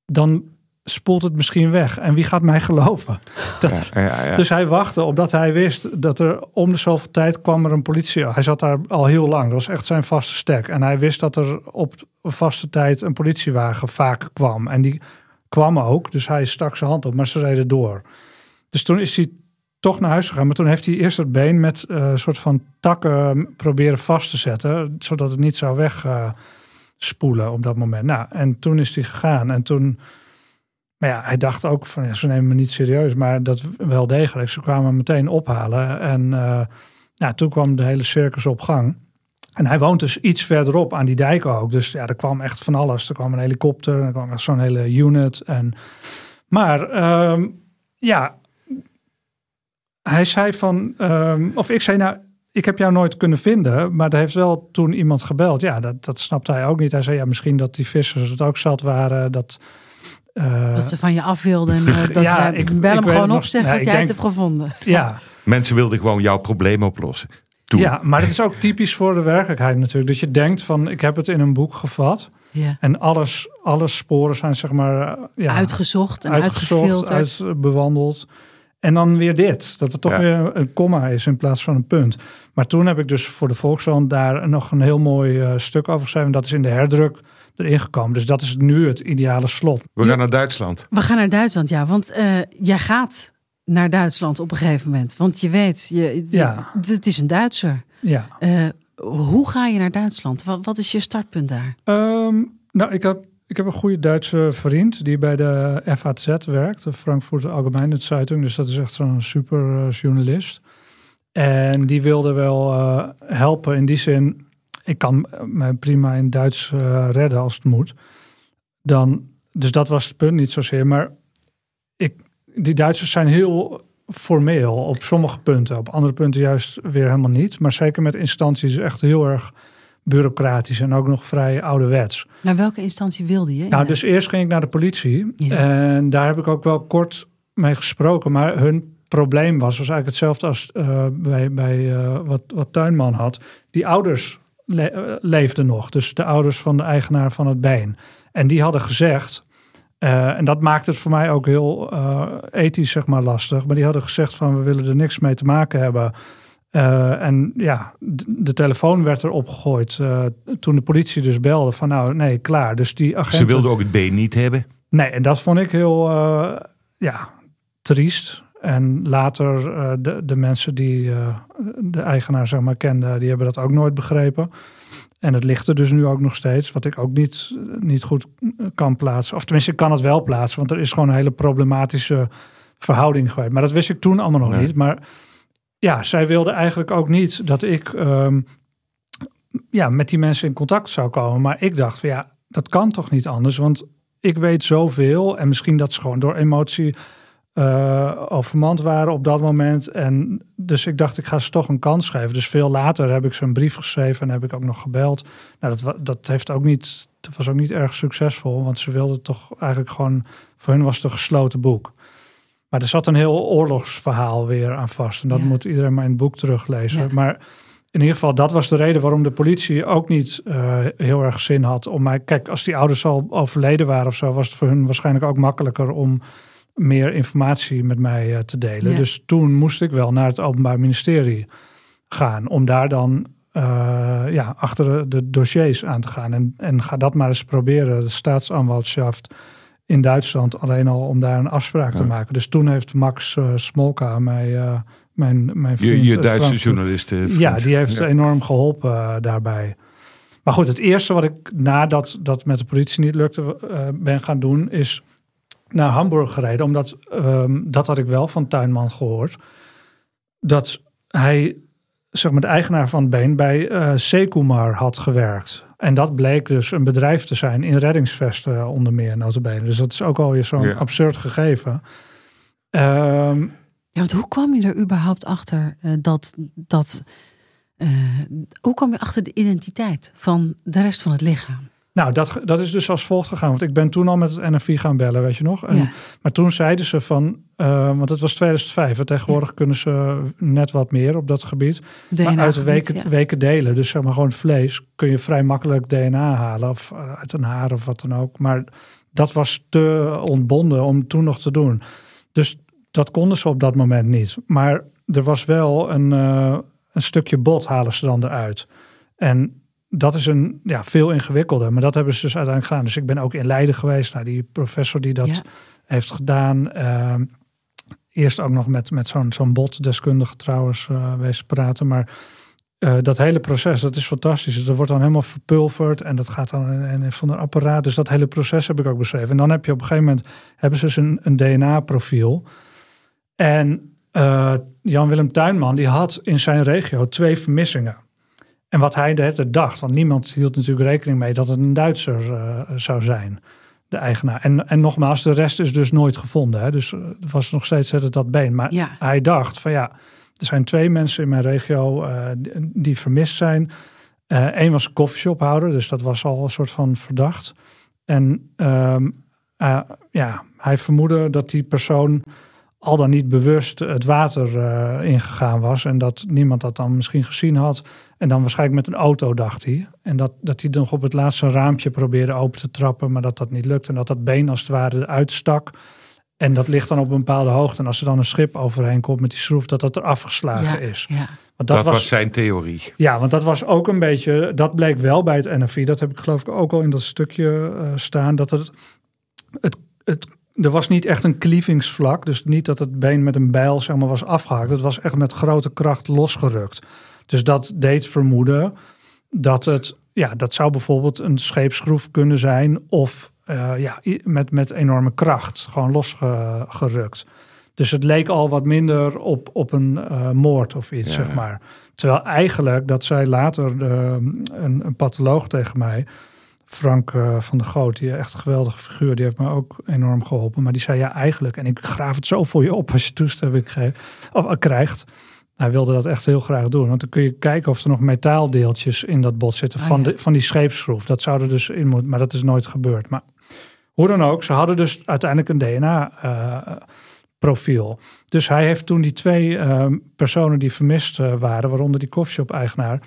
dan spoelt het misschien weg. En wie gaat mij geloven? Dat, ja, ja, dus hij wachtte, omdat hij wist dat er om de zoveel tijd kwam er een politie. Hij zat daar al heel lang. Dat was echt zijn vaste stek. En hij wist dat er op vaste tijd een politiewagen vaak kwam. En die kwam ook. Dus hij stak zijn hand op, maar ze reden door. Dus toen is hij toch naar huis gegaan. Maar toen heeft hij eerst het been met een uh, soort van takken proberen vast te zetten. Zodat het niet zou wegspoelen uh, op dat moment. Nou, en toen is hij gegaan. En toen Maar ja, hij dacht ook van, ze nemen me niet serieus, maar dat wel degelijk. Ze kwamen meteen ophalen en uh, toen kwam de hele circus op gang. En hij woont dus iets verderop aan die dijk ook. Dus ja, er kwam echt van alles. Er kwam een helikopter, er kwam zo'n hele unit. En, maar uh, ja, hij zei van, um, of ik zei nou, ik heb jou nooit kunnen vinden, maar er heeft wel toen iemand gebeld. Ja, dat, dat snapte hij ook niet. Hij zei ja, misschien dat die vissers het ook zat waren. Dat, uh, dat ze van je af wilden. Uh, dat ja, ze, ik bel hem gewoon op, zeg dat jij het hebt gevonden. Ja. Mensen wilden gewoon jouw probleem oplossen. Ja, maar het is ook typisch voor de werkelijkheid natuurlijk. Dat je denkt van, ik heb het in een boek gevat. Ja. En alles, alle sporen zijn zeg maar... Ja, uitgezocht en uitgezocht, uitbewandeld. En dan weer dit. Dat het toch weer een komma is in plaats van een punt. Maar toen heb ik dus voor de Volkskrant daar nog een heel mooi uh, stuk over geschreven. Dat is in de herdruk erin gekomen. Dus dat is nu het ideale slot. We gaan naar Duitsland. We gaan naar Duitsland, ja. Want uh, jij gaat naar Duitsland op een gegeven moment. Want je weet, je, ja. het is een Duitser. Ja. Uh, hoe ga je naar Duitsland? Wat, wat is je startpunt daar? Um, nou, ik heb ik heb een goede Duitse vriend die bij de FAZ werkt, de Frankfurter Allgemeine Zeitung. Dus dat is echt zo'n super uh, journalist. En die wilde wel uh, helpen in die zin. Ik kan mij prima in Duits uh, redden als het moet. Dan, dus dat was het punt niet zozeer. Maar ik, die Duitsers zijn heel formeel op sommige punten. Op andere punten juist weer helemaal niet. Maar zeker met instanties echt heel erg bureaucratisch en ook nog vrij ouderwets. Naar welke instantie wilde je? Nou, dus eerst ging ik naar de politie. En daar heb ik ook wel kort mee gesproken. Maar hun probleem was, was eigenlijk hetzelfde als uh, bij, bij uh, wat, wat Tuinman had. Die ouders le uh, leefden nog. Dus de ouders van de eigenaar van het been. En die hadden gezegd... en dat maakt het voor mij ook heel ethisch zeg maar, lastig. Maar die hadden gezegd van we willen er niks mee te maken hebben... Uh, en ja, de, telefoon werd erop gegooid toen de politie dus belde van nou nee, klaar. Dus die agenten... Ze wilden ook het been niet hebben? Nee, en dat vond ik heel ja, triest. En later de, de mensen die de eigenaar zeg maar kenden, die hebben dat ook nooit begrepen. En het ligt er dus nu ook nog steeds, wat ik ook niet, niet goed kan plaatsen. Of tenminste, ik kan het wel plaatsen, want er is gewoon een hele problematische verhouding geweest. Maar dat wist ik toen allemaal nog niet. Maar ja, zij wilde eigenlijk ook niet dat ik um, ja, met die mensen in contact zou komen. Maar ik dacht, van, ja, dat kan toch niet anders? Want ik weet zoveel en misschien dat ze gewoon door emotie uh, overmand waren op dat moment. En dus ik dacht, ik ga ze toch een kans geven. Dus veel later heb ik ze een brief geschreven en heb ik ook nog gebeld. Nou, dat, dat heeft ook niet, dat was ook niet erg succesvol, want ze wilden toch eigenlijk gewoon, voor hun was het een gesloten boek. Maar er zat een heel oorlogsverhaal weer aan vast. En dat moet iedereen maar in het boek teruglezen. Maar in ieder geval, dat was de reden waarom de politie ook niet uh, heel erg zin had om mij. Kijk, als die ouders al overleden waren of zo, was het voor hun waarschijnlijk ook makkelijker om meer informatie met mij uh, te delen. Dus toen moest ik wel naar het Openbaar Ministerie gaan om daar dan uh, ja, achter de, dossiers aan te gaan. En, en ga dat maar eens proberen, de staatsanwaltschaft in Duitsland alleen al om daar een afspraak te maken. Dus toen heeft Max uh, Smolka mij, uh, mijn, mijn vriend... Je, je Duitse journalist. Ja, die heeft enorm geholpen uh, daarbij. Maar goed, het eerste wat ik nadat dat met de politie niet lukte ben gaan doen... is naar Hamburg gereden. Omdat, um, dat had ik wel van Tuinman gehoord. Dat hij, zeg maar de eigenaar van het been, bij uh, Sekumar had gewerkt. En dat bleek dus een bedrijf te zijn in reddingsvesten onder meer notabene. Dus dat is ook alweer zo'n absurd gegeven. Um, ja, want hoe kwam je er überhaupt achter uh, dat... dat uh, hoe kwam je achter de identiteit van de rest van het lichaam? Nou, dat, dat is dus als volgt gegaan. Want ik ben toen al met het NFI gaan bellen, weet je nog. En, Maar toen zeiden ze van, uh, want het was 2005. En tegenwoordig kunnen ze net wat meer op dat gebied. DNA maar uit de weken, weken delen, dus zeg maar gewoon vlees, kun je vrij makkelijk DNA halen. Of uh, uit een haar of wat dan ook. Maar dat was te ontbonden om toen nog te doen. Dus dat konden ze op dat moment niet. Maar er was wel een, uh, een stukje bot halen ze dan eruit. En dat is een ja, veel ingewikkelder. Maar dat hebben ze dus uiteindelijk gedaan. Dus ik ben ook in Leiden geweest. naar die professor die dat heeft gedaan. Uh, eerst ook nog met, met zo'n zo'n botdeskundige trouwens uh, wezen praten. Maar eh, dat hele proces, dat is fantastisch. Dus dat wordt dan helemaal verpulverd en dat gaat dan in, in van een apparaat. Dus dat hele proces heb ik ook beschreven. En dan heb je op een gegeven moment, hebben ze dus een, een DNA-profiel. En uh, Jan-Willem Tuinman, die had in zijn regio twee vermissingen. En wat hij de dacht, want niemand hield natuurlijk rekening mee dat het een Duitser uh, zou zijn, de eigenaar. En, en nogmaals, de rest is dus nooit gevonden. Hè? Dus er was nog steeds het dat been. Maar Ja. hij dacht van ja, er zijn twee mensen in mijn regio uh, die, vermist zijn. Eén was een koffieshophouder, dus dat was al een soort van verdacht. En um, ja, hij vermoedde dat die persoon al dan niet bewust het water uh, ingegaan was. En dat niemand dat dan misschien gezien had. En dan waarschijnlijk met een auto, dacht hij. En dat, dat hij nog op het laatste raampje probeerde open te trappen, maar dat dat niet lukte. En dat dat been als het ware uitstak. En dat ligt dan op een bepaalde hoogte. En als er dan een schip overheen komt met die schroef, dat dat er afgeslagen ja, is. Ja. Want dat, dat was, was, zijn theorie. Ja, want dat was ook een beetje, dat bleek wel bij het NFI. Dat heb ik geloof ik ook al in dat stukje uh, staan. Dat het, het, het er was niet echt een klievingsvlak. Dus niet dat het been met een bijl zeg maar, was afgehakt. Het was echt met grote kracht losgerukt. Dus dat deed vermoeden dat het... Ja, dat zou bijvoorbeeld een scheepsschroef kunnen zijn. Of uh, ja, met, met enorme kracht. Gewoon losgerukt. Dus het leek al wat minder op, op een uh, moord of iets, ja, zeg maar. Terwijl eigenlijk, dat zei later de, een, een patholoog tegen mij... Frank uh, van der Goot, die echt een geweldige figuur, die heeft me ook enorm geholpen. Maar die zei ja, eigenlijk, en ik graaf het zo voor je op als je toestemming uh, krijgt. Hij wilde dat echt heel graag doen. Want dan kun je kijken of er nog metaaldeeltjes in dat bot zitten oh, van, ja. de, van die scheepsschroef. Dat zou er dus in moeten, maar dat is nooit gebeurd. Maar hoe dan ook, ze hadden dus uiteindelijk een DNA-profiel. Uh, dus hij heeft toen die twee ehm, personen die vermist waren, waaronder die koffieshop-eigenaar,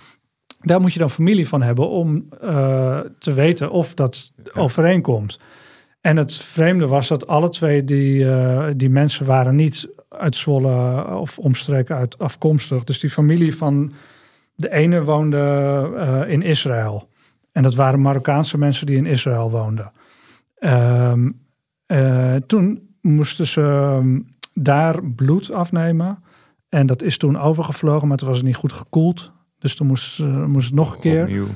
daar moet je dan familie van hebben om uh, te weten of dat overeenkomt. En het vreemde was dat alle twee die, uh, die mensen waren niet uit Zwolle of omstreken uit afkomstig. Dus die familie van de ene woonde uh, in Israël. En dat waren Marokkaanse mensen die in Israël woonden. Um, toen moesten ze um, daar bloed afnemen. En dat is toen overgevlogen, maar toen was het niet goed gekoeld. Dus toen moest, uh, moest het nog een keer. Opnieuw.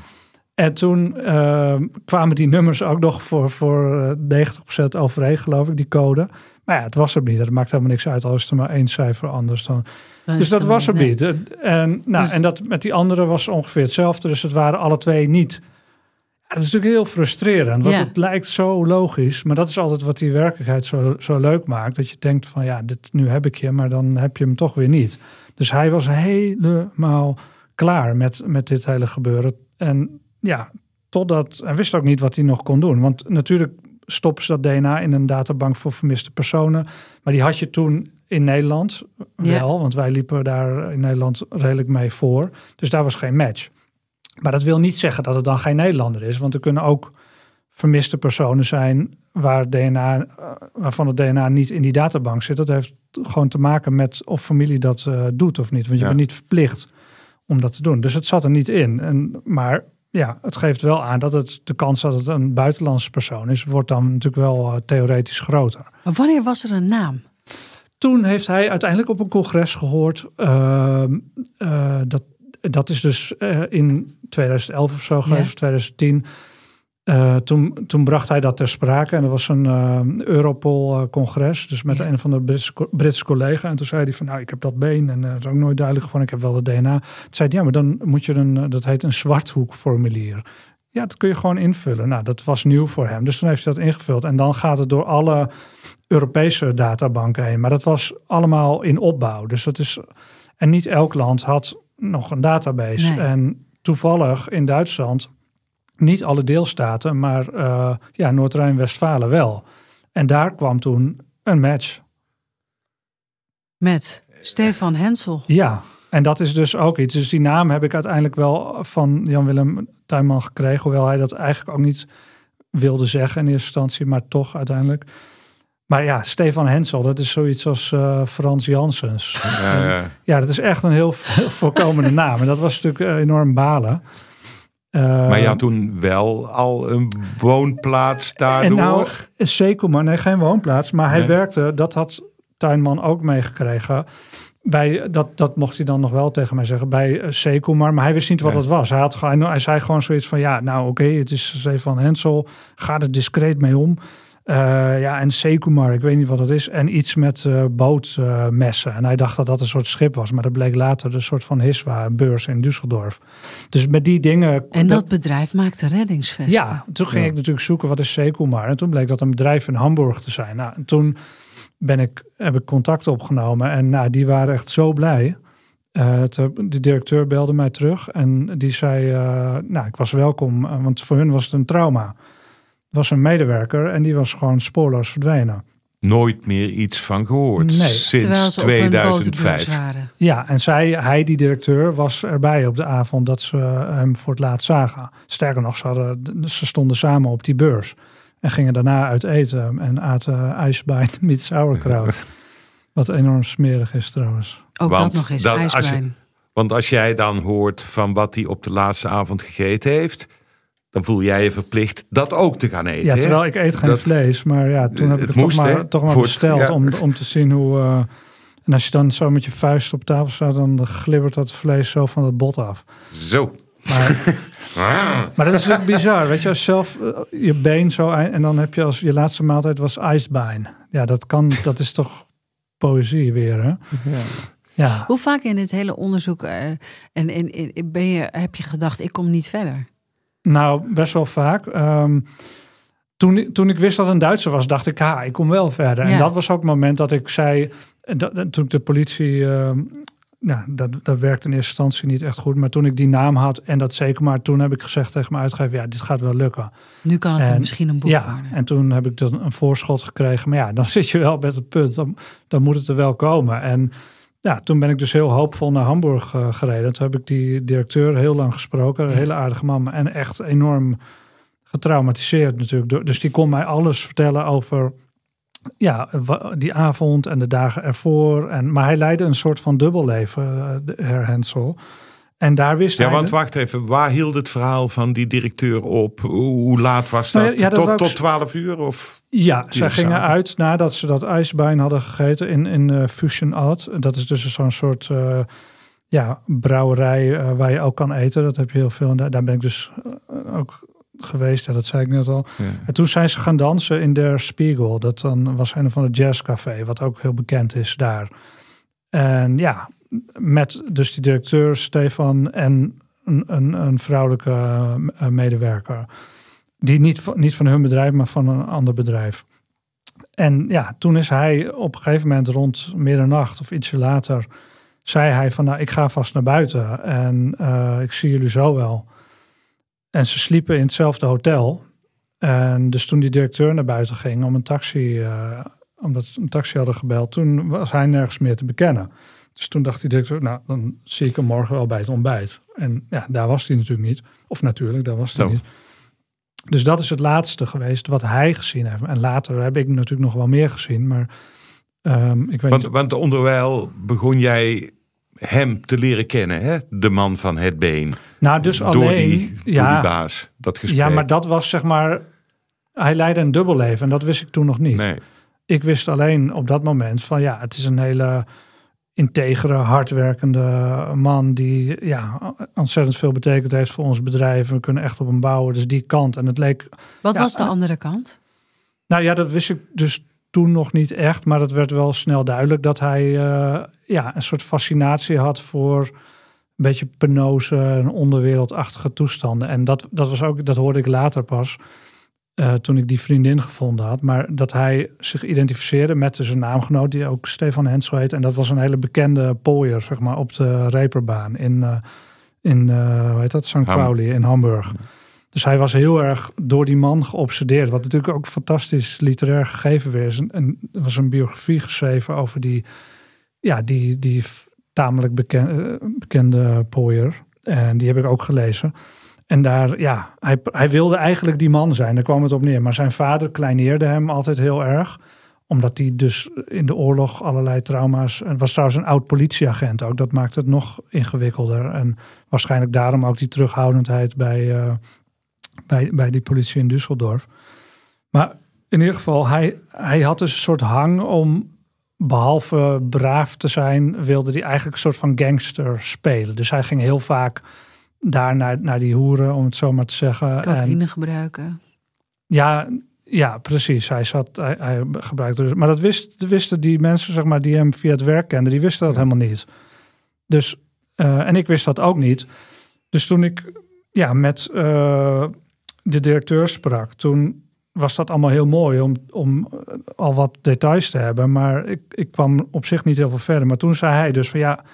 En toen uh, kwamen die nummers ook nog voor, voor 90% overeen, geloof ik, die code. Maar ja, het was er niet. Het maakt helemaal niks uit als het er maar één cijfer anders dan. Dat dus dat was er nee. niet. En, nou, Dus- en dat met die andere was ongeveer hetzelfde. Dus het waren alle twee niet. Ja, dat is natuurlijk heel frustrerend. Want Ja. het lijkt zo logisch. Maar dat is altijd wat die werkelijkheid zo, zo leuk maakt. Dat je denkt van ja, dit, nu heb ik je, maar dan heb je hem toch weer niet. Dus hij was helemaal klaar met, met dit hele gebeuren. En ja, totdat. Hij wist ook niet wat hij nog kon doen. Want natuurlijk stoppen ze dat DNA in een databank voor vermiste personen. Maar die had je toen in Nederland Ja. wel. Want wij liepen daar in Nederland redelijk mee voor. Dus daar was geen match. Maar dat wil niet zeggen dat het dan geen Nederlander is. Want er kunnen ook vermiste personen zijn waar DNA, eh, waarvan het DNA niet in die databank zit. Dat heeft gewoon te maken met of familie dat eh, doet of niet. Want je Ja. bent niet verplicht om dat te doen. Dus het zat er niet in. En, maar ja, het geeft wel aan dat het, de kans dat het een buitenlandse persoon is, wordt dan natuurlijk wel eh, theoretisch groter. Maar wanneer was er een naam? Toen heeft hij uiteindelijk op een congres gehoord. ehm, eh, dat, dat is dus eh, in 2011 of zo geweest, Ja. of 2010. Eh, toen, toen bracht hij dat ter sprake en er was een eh, Europol-congres, dus met Ja. een of andere Britse, co- Britse collega. En toen zei hij van, nou, ik heb dat been en eh, het is ook nooit duidelijk geworden, ik heb wel het DNA. Toen zei hij, ja, maar dan moet je een, eh, dat heet een zwarthoekformulier. Ja, dat kun je gewoon invullen. Nou, dat was nieuw voor hem, dus toen heeft hij dat ingevuld. En dan gaat het door alle Europese databanken heen. Maar dat was allemaal in opbouw. Dus dat is. En niet elk land had nog een database. Nee. En toevallig in Duitsland, niet alle deelstaten, maar eh, ja, Noord-Rijn-Westfalen wel. En daar kwam toen een match. Met Stefan Hensel. Ja, en dat is dus ook iets. Dus die naam heb ik uiteindelijk wel van Jan-Willem Tuinman gekregen. Hoewel hij dat eigenlijk ook niet wilde zeggen in eerste instantie, maar toch uiteindelijk. Maar ja, Stefan Hensel, dat is zoiets als eh, Frans Janssens. Ja, ja. Ja, dat is echt een heel voorkomende naam. En dat was natuurlijk eh, enorm balen. Eh, Maar je had toen wel al een woonplaats daardoor. En nou, zeker, maar nee, geen woonplaats. Maar hij Nee. werkte, dat had Tuinman ook meegekregen, bij, dat, dat mocht hij dan nog wel tegen mij zeggen, bij uh, Sekumar. Maar hij wist niet wat het was. Hij, had, hij zei gewoon zoiets van, ja, nou oké, het is Stefan Hensel. Ga er discreet mee om. Eh, ja, en Sekumar, ik weet niet wat het is. En iets met eh, bootmessen. en hij dacht dat dat een soort schip was. Maar dat bleek later een soort van Hiswa, een beurs in Düsseldorf. Dus met die dingen... En dat bedrijf maakte reddingsvesten. Ja, toen ging ik natuurlijk zoeken wat is Sekumar. En toen bleek dat een bedrijf in Hamburg te zijn. Nou, en toen ben ik, heb ik contact opgenomen. En nou, die waren echt zo blij. Eh, te- de directeur belde mij terug. En die zei, eh, nou, ik was welkom. Want voor hun was het een trauma. Was een medewerker en die was gewoon spoorloos verdwenen. Nooit meer iets van gehoord. Nee. Sinds ze op een botenbeurs 2005. waren. Ja, en zij, hij, die directeur, was erbij op de avond dat ze hem voor het laatst zagen. Sterker nog, ze, hadden, ze stonden samen op die beurs. En gingen daarna uit eten en aten ijsbein met sauerkraut. Wat enorm smerig is trouwens. Ook Want dat nog eens, dat- als je- ijsbrein. Want als jij dan hoort van wat hij op de laatste avond gegeten heeft, dan voel jij je verplicht dat ook te gaan eten. Ja, hè? terwijl ik eet geen Dat- vlees. Maar ja, toen heb ik Het het, moest, toch, maar, toch maar Voor het- besteld ja. om, om te zien hoe... eh, en als je dan zo met je vuist op tafel staat, dan glibbert dat vlees zo van het bot af. Zo. Maar Maar dat is natuurlijk bizar. Weet je, als zelf eh, je been zo en dan heb je als je laatste maaltijd was ijsbein. Ja, dat kan, dat is toch poëzie weer, hè? Ja. Hoe vaak in dit hele onderzoek eh, en, en, en ben je, heb je gedacht, ik kom niet verder? Nou, best wel vaak. Ehm, toen, toen ik wist dat het een Duitser was, dacht ik, ha, ik kom wel verder. En dat was ook het moment dat ik zei, dat, dat- toen ik de politie, ehm, nou, dat, dat werkte in eerste instantie niet echt goed. Maar toen ik die naam had en dat zeker, maar toen heb ik gezegd tegen mijn uitgever, ja, dit gaat wel lukken. Nu kan het En- misschien een boek Ja, worden. en toen heb ik dan een voorschot gekregen. Maar ja, dan zit je wel met het punt. Dan, dan moet het er wel komen. En ja, toen ben ik dus heel hoopvol naar Hamburg eh, gereden. Toen heb ik die directeur heel lang gesproken. Een hele aardige man. En echt enorm getraumatiseerd natuurlijk. Dus die kon mij alles vertellen over ja, die avond en de dagen ervoor. En, maar hij leidde een soort van dubbelleven, eh, de Hensel. En daar wist Ja, want wacht even. Waar hield het verhaal van die directeur op? Hoe laat was dat? Nou ja, dat tot, ik- tot 12 uur? Of? Ja, zij gingen samen. uit nadat ze dat ijsbein hadden gegeten in, in eh, Fusion Art. Dat is dus zo'n soort eh, ja, brouwerij eh, waar je ook kan eten. Dat heb je heel veel. En daar, daar ben ik dus ook geweest. Ja, dat zei ik net al. Ja. En toen zijn ze gaan dansen in Der Spiegel. Dat dan was een van de jazzcafé, wat ook heel bekend is daar. En ja, met dus die directeur Stefan en een, een, een vrouwelijke eh, medewerker. Die niet niet van hun bedrijf, maar van een ander bedrijf. En ja, toen is hij op een gegeven moment rond middernacht of ietsje later... zei hij van, nou, ik ga vast naar buiten en eh, ik zie jullie zo wel. En ze sliepen in hetzelfde hotel. En dus toen die directeur naar buiten ging om een taxi... eh, omdat ze een taxi hadden gebeld, toen was hij nergens meer te bekennen. Dus toen dacht die directeur, nou, dan zie ik hem morgen wel bij het ontbijt. En ja, daar was hij natuurlijk niet. Of natuurlijk, daar was hij Zo. niet. Dus dat is het laatste geweest wat hij gezien heeft. En later heb ik natuurlijk nog wel meer gezien, maar ehm, ik weet Want, niet. want onderwijl begon jij hem te leren kennen, hè? de man van het been. Nou, dus door, alleen, die, door ja, die baas, dat gesprek. ja, maar dat was zeg maar, hij leidde een dubbelleven en dat wist ik toen nog niet. Nee. Ik wist alleen op dat moment van ja, het is een hele integere, hardwerkende man die ja, ontzettend veel betekend heeft voor ons bedrijf. We kunnen echt op hem bouwen. Dus die kant. En het leek Wat Ja, was de eh, andere kant? Nou ja, dat wist ik dus toen nog niet echt. Maar het werd wel snel duidelijk dat hij eh, ja, een soort fascinatie had voor een beetje penose en onderwereldachtige toestanden. En dat, dat, was ook, dat hoorde ik later pas. Eh, toen ik die vriendin gevonden had. Maar dat hij zich identificeerde met zijn naamgenoot, die ook Stefan Hensel heet. En dat was een hele bekende pooier, zeg maar, op de reperbaan in, eh, in eh, hoe heet dat, St. Pauli in Hamburg. Dus hij was heel erg door die man geobsedeerd. Wat natuurlijk ook fantastisch literair gegeven weer is. En, er was een biografie geschreven over die, ja, die, die tamelijk beken, eh, bekende pooier. En die heb ik ook gelezen. En daar, ja, hij, hij wilde eigenlijk die man zijn. Daar kwam het op neer. Maar zijn vader kleineerde hem altijd heel erg. Omdat hij dus in de oorlog allerlei trauma's... En was trouwens een oud politieagent ook. Dat maakt het nog ingewikkelder. En waarschijnlijk daarom ook die terughoudendheid bij, eh, bij, bij die politie in Düsseldorf. Maar in ieder geval, hij, hij had dus een soort hang om behalve braaf te zijn, wilde hij eigenlijk een soort van gangster spelen. Dus hij ging heel vaak daar naar, naar die hoeren, om het zo maar te zeggen. Cocaïne gebruiken. Ja, ja, precies. Hij, zat, hij, hij gebruikte dus. Maar dat wist, wisten die mensen, zeg maar, die hem via het werk kenden, die wisten dat helemaal niet. Dus, uh, en ik wist dat ook niet. Dus toen ik ja, met uh, de directeur sprak, toen was dat allemaal heel mooi om, om al wat details te hebben. Maar ik, ik kwam op zich niet heel veel verder. Maar toen zei hij dus van ja,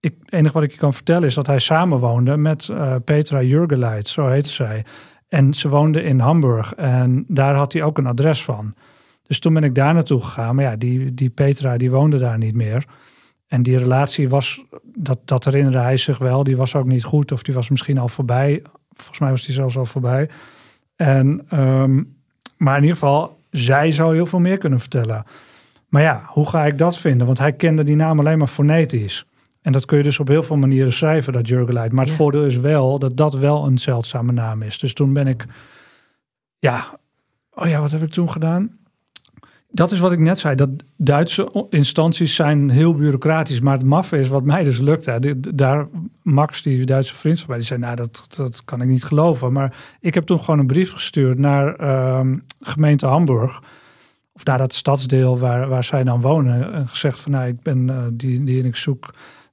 het enige wat ik je kan vertellen is dat hij samenwoonde met uh, Petra Jurgeleit, zo heette zij. En ze woonde in Hamburg en daar had hij ook een adres van. Dus toen ben ik daar naartoe gegaan. Maar ja, die, die Petra die woonde daar niet meer. En die relatie was, dat, dat herinnerde hij zich wel, die was ook niet goed. Of die was misschien al voorbij. Volgens mij was die zelfs al voorbij. En, um, maar in ieder geval, zij zou heel veel meer kunnen vertellen. Maar ja, hoe ga ik dat vinden? Want hij kende die naam alleen maar fonetisch. En dat kun je dus op heel veel manieren schrijven, dat Jurgeleit. Maar het voordeel is wel dat dat wel een zeldzame naam is. Dus toen ben ik, ja, oh ja, wat heb ik toen gedaan? Dat is wat ik net zei. Dat Duitse instanties zijn heel bureaucratisch. Maar het maffe is wat mij dus lukt. Hè. Daar, Max, die Duitse vriend van mij, die zei... nou, dat, dat kan ik niet geloven. Maar ik heb toen gewoon een brief gestuurd naar uh, gemeente Hamburg... of naar dat stadsdeel waar, waar zij dan wonen. En gezegd van, nou, ik ben uh, die, die en ik zoek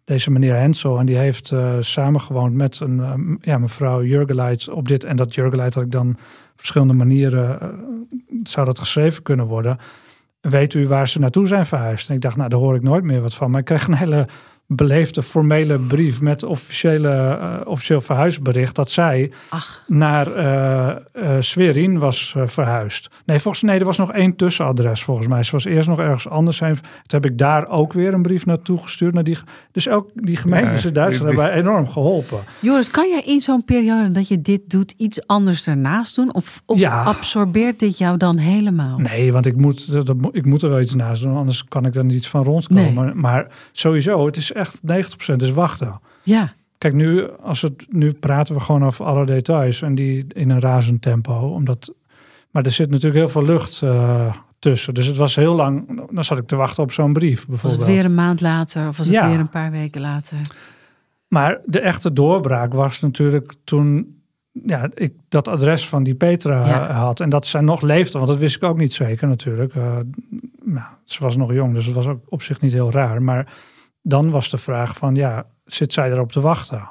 deze meneer Hensel. En die heeft uh, samengewoond met een uh, ja, mevrouw Jurgeleit op dit. En dat Jurgeleit had ik dan verschillende manieren... Uh, zou dat geschreven kunnen worden. Weet u waar ze naartoe zijn verhuisd? En ik dacht, nou, daar hoor ik nooit meer wat van. Maar ik kreeg een hele beleefde formele brief met officiële, uh, officieel verhuisbericht dat zij Ach. naar uh, uh, Sverin was verhuisd. Nee, volgens nee, er was nog één tussenadres volgens mij. Ze was eerst nog ergens anders heen. Toen heb ik daar ook weer een brief naartoe gestuurd. Naar die, dus ook die gemeentes in Duitsland hebben enorm geholpen. Joris, kan jij in zo'n periode dat je dit doet iets anders ernaast doen? Of, of Ja. absorbeert dit jou dan helemaal? Nee, want ik moet, dat, ik moet er wel iets naast doen, anders kan ik er niet iets van rondkomen. Nee. Maar sowieso, het is echt 90% is wachten. Ja, Kijk, nu, als het, nu praten we gewoon over alle details en die in een razend tempo. Omdat, maar er zit natuurlijk heel veel lucht uh, tussen. Dus het was heel lang, dan zat ik te wachten op zo'n brief was bijvoorbeeld. het weer een maand later of was het Ja. weer een paar weken later? Maar de echte doorbraak was natuurlijk toen ja, ik dat adres van die Petra Ja. eh, had. En dat zij nog leefde, want dat wist ik ook niet zeker natuurlijk. Eh, nou, ze was nog jong, dus het was ook op zich niet heel raar. Maar dan was de vraag van, ja, zit zij erop te wachten?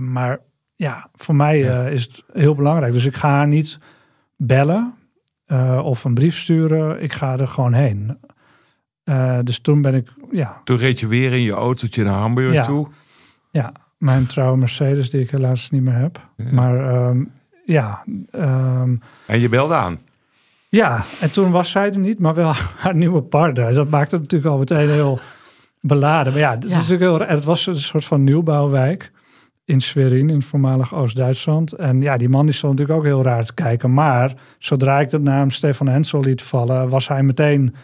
Maar ja, voor mij eh, is het heel belangrijk. Dus ik ga haar niet bellen eh, of een brief sturen. Ik ga er gewoon heen. Eh, dus toen ben ik, ja, Toen reed je weer in je autootje naar Hamburg Ja. toe. ja, mijn trouwe Mercedes, die ik helaas niet meer heb. Ja. Maar ehm, ja, ehm, En je belde aan. ja, en toen was zij er niet, maar wel haar nieuwe partner. Dat maakte het natuurlijk al meteen heel beladen. Maar ja, het, Ja. is natuurlijk heel, het was een soort van nieuwbouwwijk in Schwerin, in voormalig Oost-Duitsland. En ja, die man die stond natuurlijk ook heel raar te kijken. Maar zodra ik de naam Stefan Hensel liet vallen, was hij meteen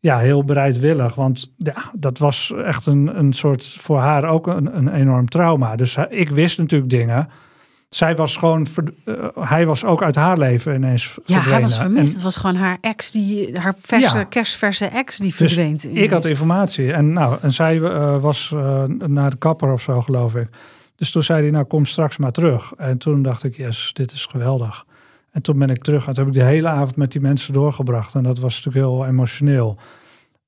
ja, heel bereidwillig. Want ja, dat was echt een, een soort, voor haar ook een, een enorm trauma. Dus ik wist natuurlijk dingen. Zij was gewoon, eh, hij was ook uit haar leven ineens Ja, hij was vermist. En- het was gewoon haar ex, die, haar verse, Ja. kerstverse ex die Dus verdween. ik had informatie. En, nou, en zij eh, was eh, naar de kapper of zo, geloof ik. Dus toen zei hij, nou kom straks maar terug. En toen dacht ik, yes, dit is geweldig. En toen ben ik terug. En toen heb ik de hele avond met die mensen doorgebracht. En dat was natuurlijk heel emotioneel.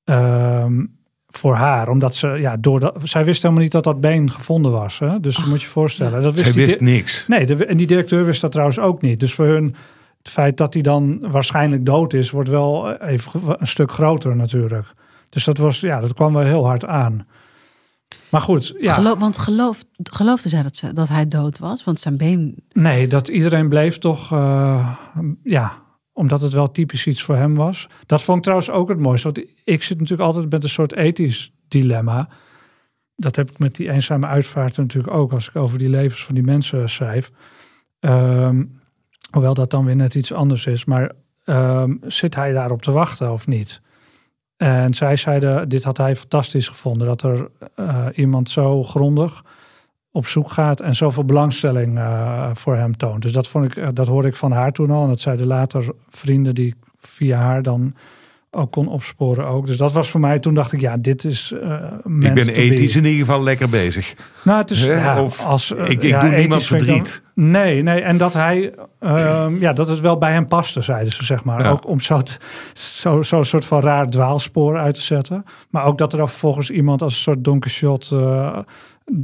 Ehm, voor haar. Omdat ze, ja, doordat, zij wist helemaal niet dat dat been gevonden was. Hè? Dus Ach, moet je je voorstellen. Dat wist Zij niks. Nee, de, en die directeur wist dat trouwens ook niet. Dus voor hun, het feit dat hij dan waarschijnlijk dood is, wordt wel even ge- een stuk groter natuurlijk. Dus dat, was, ja, dat kwam wel heel hard aan. Maar goed, ja, Gelo- want geloof, geloofde zij dat, ze, dat hij dood was? Want zijn been... nee, dat iedereen bleef toch, eh, ja, omdat het wel typisch iets voor hem was. Dat vond ik trouwens ook het mooiste. Want ik zit natuurlijk altijd met een soort ethisch dilemma. Dat heb ik met die eenzame uitvaarten natuurlijk ook, als ik over die levens van die mensen schrijf. Ehm, hoewel dat dan weer net iets anders is. Maar ehm, zit hij daarop te wachten of niet? En zij zeiden, dit had hij fantastisch gevonden. Dat er eh, iemand zo grondig op zoek gaat en zoveel belangstelling eh, voor hem toont. Dus dat, vond ik, eh, dat hoorde ik van haar toen al. En dat zeiden later vrienden die ik via haar dan ook kon opsporen ook. Dus dat was voor mij, toen dacht ik, ja, dit is uh, Ik ben ethisch in ieder geval lekker bezig. Nou, het is, ja, of, als, uh, ik, ik ja, doe niemand verdriet. nee, nee, en dat hij, uh, ja, dat het wel bij hem paste, zeiden ze, zeg maar. Ja. Ook om zo'n zo, zo soort van raar dwaalspoor uit te zetten. Maar ook dat er dan vervolgens iemand als een soort donker shot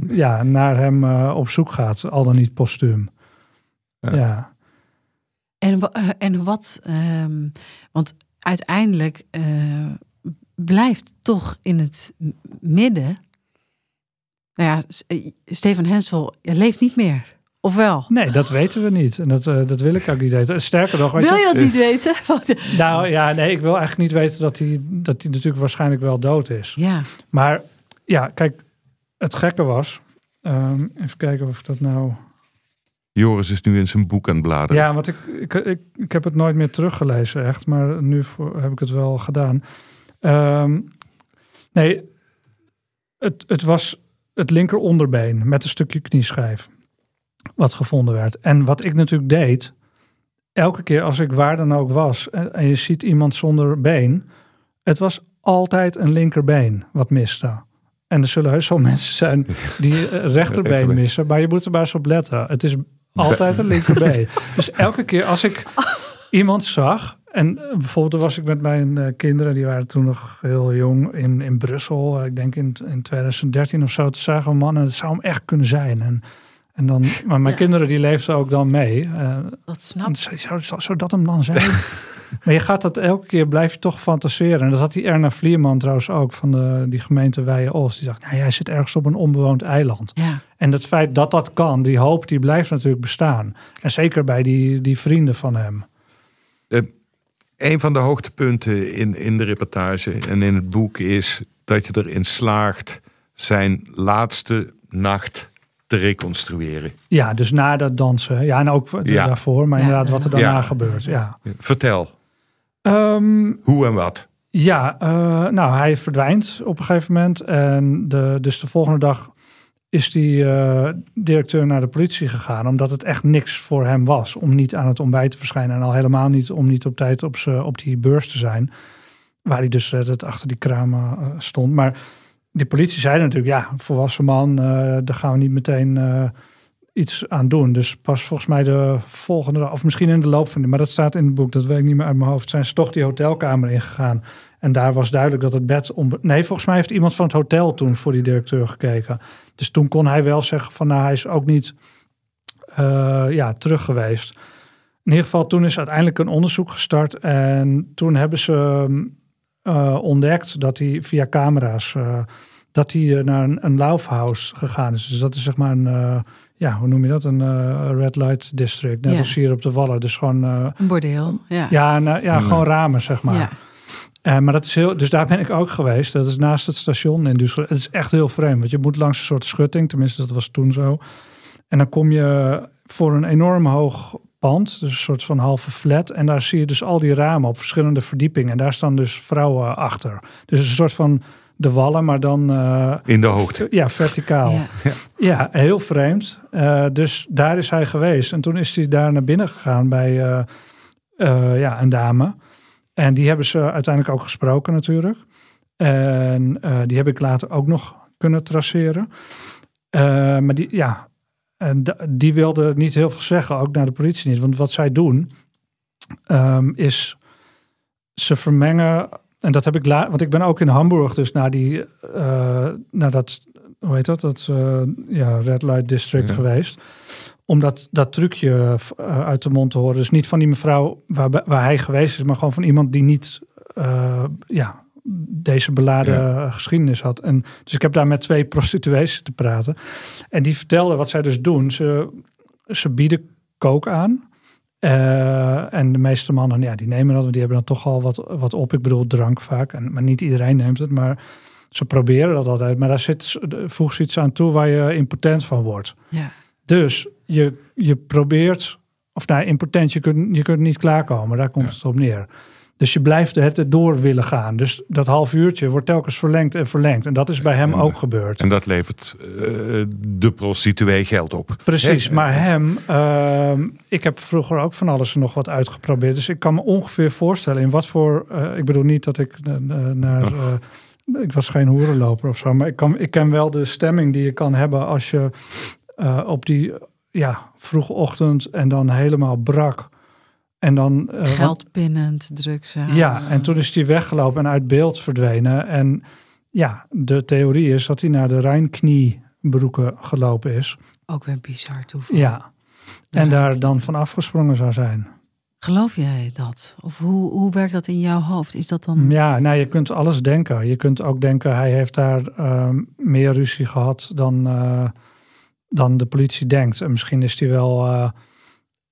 ja, naar hem op zoek gaat, al dan niet postuum. ja. En, uh, en wat, um, want uiteindelijk uh, blijft toch in het midden. Nou ja, eh, Stefan Hensel leeft niet meer. Of wel? Nee, dat weten we niet. En dat, uh, dat wil ik ook niet weten. Sterker nog... Wil je, je dat niet weten? nou ja, nee, ik wil eigenlijk niet weten dat hij, dat hij natuurlijk waarschijnlijk wel dood is. Ja. Maar ja, kijk, het gekke was... Um, even kijken of dat nou... Joris is nu in zijn boek aan het bladeren. Ja, want ik, ik, ik, ik heb het nooit meer teruggelezen, echt. Maar nu voor, heb ik het wel gedaan. Um, nee, het, het was het linker onderbeen met een stukje knieschijf. Wat gevonden werd. En wat ik natuurlijk deed, elke keer als ik waar dan ook was en, en je ziet iemand zonder been, het was altijd een linkerbeen wat miste. En er zullen heus wel mensen zijn die rechterbeen missen, maar je moet er maar eens op letten. Het is altijd een linkerbeen. dus elke keer als ik iemand zag. En eh, bijvoorbeeld was ik met mijn uh, kinderen, die waren toen nog heel jong in, in Brussel. ik denk in, in 2013 of zo. Toen zagen we mannen, het zou hem echt kunnen zijn. En, en dan, maar mijn kinderen die leefden ook dan mee. Uh, dat snap Zou, zou, zou dat hem dan zijn? Maar je gaat dat elke keer, blijf je toch fantaseren. En dat had die Erna Vlierman trouwens ook van de, die gemeente Weijen-Oost. Die dacht, nou, jij zit ergens op een onbewoond eiland. Ja. En het feit dat dat kan, die hoop, die blijft natuurlijk bestaan. En zeker bij die, die vrienden van hem. Uh, een van de hoogtepunten in, in de reportage en in het boek is dat je erin slaagt zijn laatste nacht te reconstrueren. Ja, dus na dat dansen. Ja, en ook ja. daarvoor, maar inderdaad wat er daarna ja. gebeurt. Ja. Vertel. Um, Hoe en wat? Ja, uh, nou, hij verdwijnt op een gegeven moment. En de, dus de volgende dag is die uh, directeur naar de politie gegaan. Omdat het echt niks voor hem was om niet aan het ontbijt te verschijnen. En al helemaal niet om niet op tijd op, op die beurs te zijn. Waar hij dus uh, achter die kramen stond. Maar die politie zei natuurlijk, ja, volwassen man, daar gaan we niet meteen iets aan doen. Dus pas volgens mij de volgende of misschien in de loop van de, maar dat staat in het boek, dat weet ik niet meer uit mijn hoofd, zijn ze toch die hotelkamer ingegaan. En daar was duidelijk dat het bed om. Nee, volgens mij heeft iemand van het hotel toen voor die directeur gekeken. Dus toen kon hij wel zeggen van nou, hij is ook niet uh, ja, terug geweest. In ieder geval, toen is uiteindelijk een onderzoek gestart. En toen hebben ze uh, ontdekt dat hij via camera's. Uh, dat hij naar een, een Laufhuis gegaan is. Dus dat is zeg maar een ja, hoe noem je dat? Een uh, red light district. Net als hier op de Wallen. Dus gewoon... Uh, een bordeel, ja. Ja, nou, ja gewoon ramen, zeg maar. Ja. Uh, maar dat is heel, dus daar ben ik ook geweest. Dat is naast het station in Düsseldorf. Het is echt heel vreemd, want je moet langs een soort schutting. Tenminste, dat was toen zo. En dan kom je voor een enorm hoog pand, dus een soort van halve flat. En daar zie je dus al die ramen op verschillende verdiepingen. En daar staan dus vrouwen achter. Dus een soort van de wallen, maar dan... Uh, in de hoogte. Ja, verticaal. Ja, ja heel vreemd. Uh, dus daar is hij geweest. En toen is hij daar naar binnen gegaan bij uh, ja, een dame. En die hebben ze uiteindelijk ook gesproken natuurlijk. En die heb ik later ook nog kunnen traceren. maar die, ja, en die wilde niet heel veel zeggen, ook naar de politie niet. Want wat zij doen, um, is ze vermengen en dat heb ik laat, want ik ben ook in Hamburg dus naar die, uh, naar dat, hoe heet dat, dat uh, ja, Red Light District geweest. Om dat, dat trucje uh, uit de mond te horen. Dus niet van die mevrouw waar, waar hij geweest is, maar gewoon van iemand die niet, ja, deze beladen ja. geschiedenis had. En, dus ik heb daar met twee prostituees te praten. En die vertelden wat zij dus doen. Ze, ze bieden kook aan. Uh, en de meeste mannen, ja, die nemen dat, want die hebben dan toch al wat, wat op. Ik bedoel, drank vaak. En, maar niet iedereen neemt het, maar ze proberen dat altijd. Maar daar zit, voegt iets aan toe waar je impotent van wordt. Ja. Dus je, je probeert, of nou, impotent, je kunt, je kunt niet klaarkomen. Daar komt het op neer. Dus je blijft het door willen gaan. Dus dat half uurtje wordt telkens verlengd en verlengd. En dat is bij hem ook gebeurd. En dat levert uh, de prostituee geld op. Precies, maar hem... Uh, ik heb vroeger ook van alles nog wat uitgeprobeerd. Dus ik kan me ongeveer voorstellen in wat voor... Uh, ik bedoel niet dat ik naar... ik was geen hoerenloper of zo. Maar ik, kan, ik ken wel de stemming die je kan hebben als je op die ja, vroege ochtend en dan helemaal brak en dan, uh, Geld pinnend, drugs. Ja, en toen is hij weggelopen en uit beeld verdwenen. En ja, de theorie is dat hij naar de Rijnkniebroeken gelopen is. Ook weer bizar toeval. Ja, en daar dan van afgesprongen zou zijn. Geloof jij dat? Of hoe, hoe werkt dat in jouw hoofd? Is dat dan... Ja, nou je kunt alles denken. Je kunt ook denken, hij heeft daar uh, meer ruzie gehad dan, uh, dan de politie denkt. En misschien is hij wel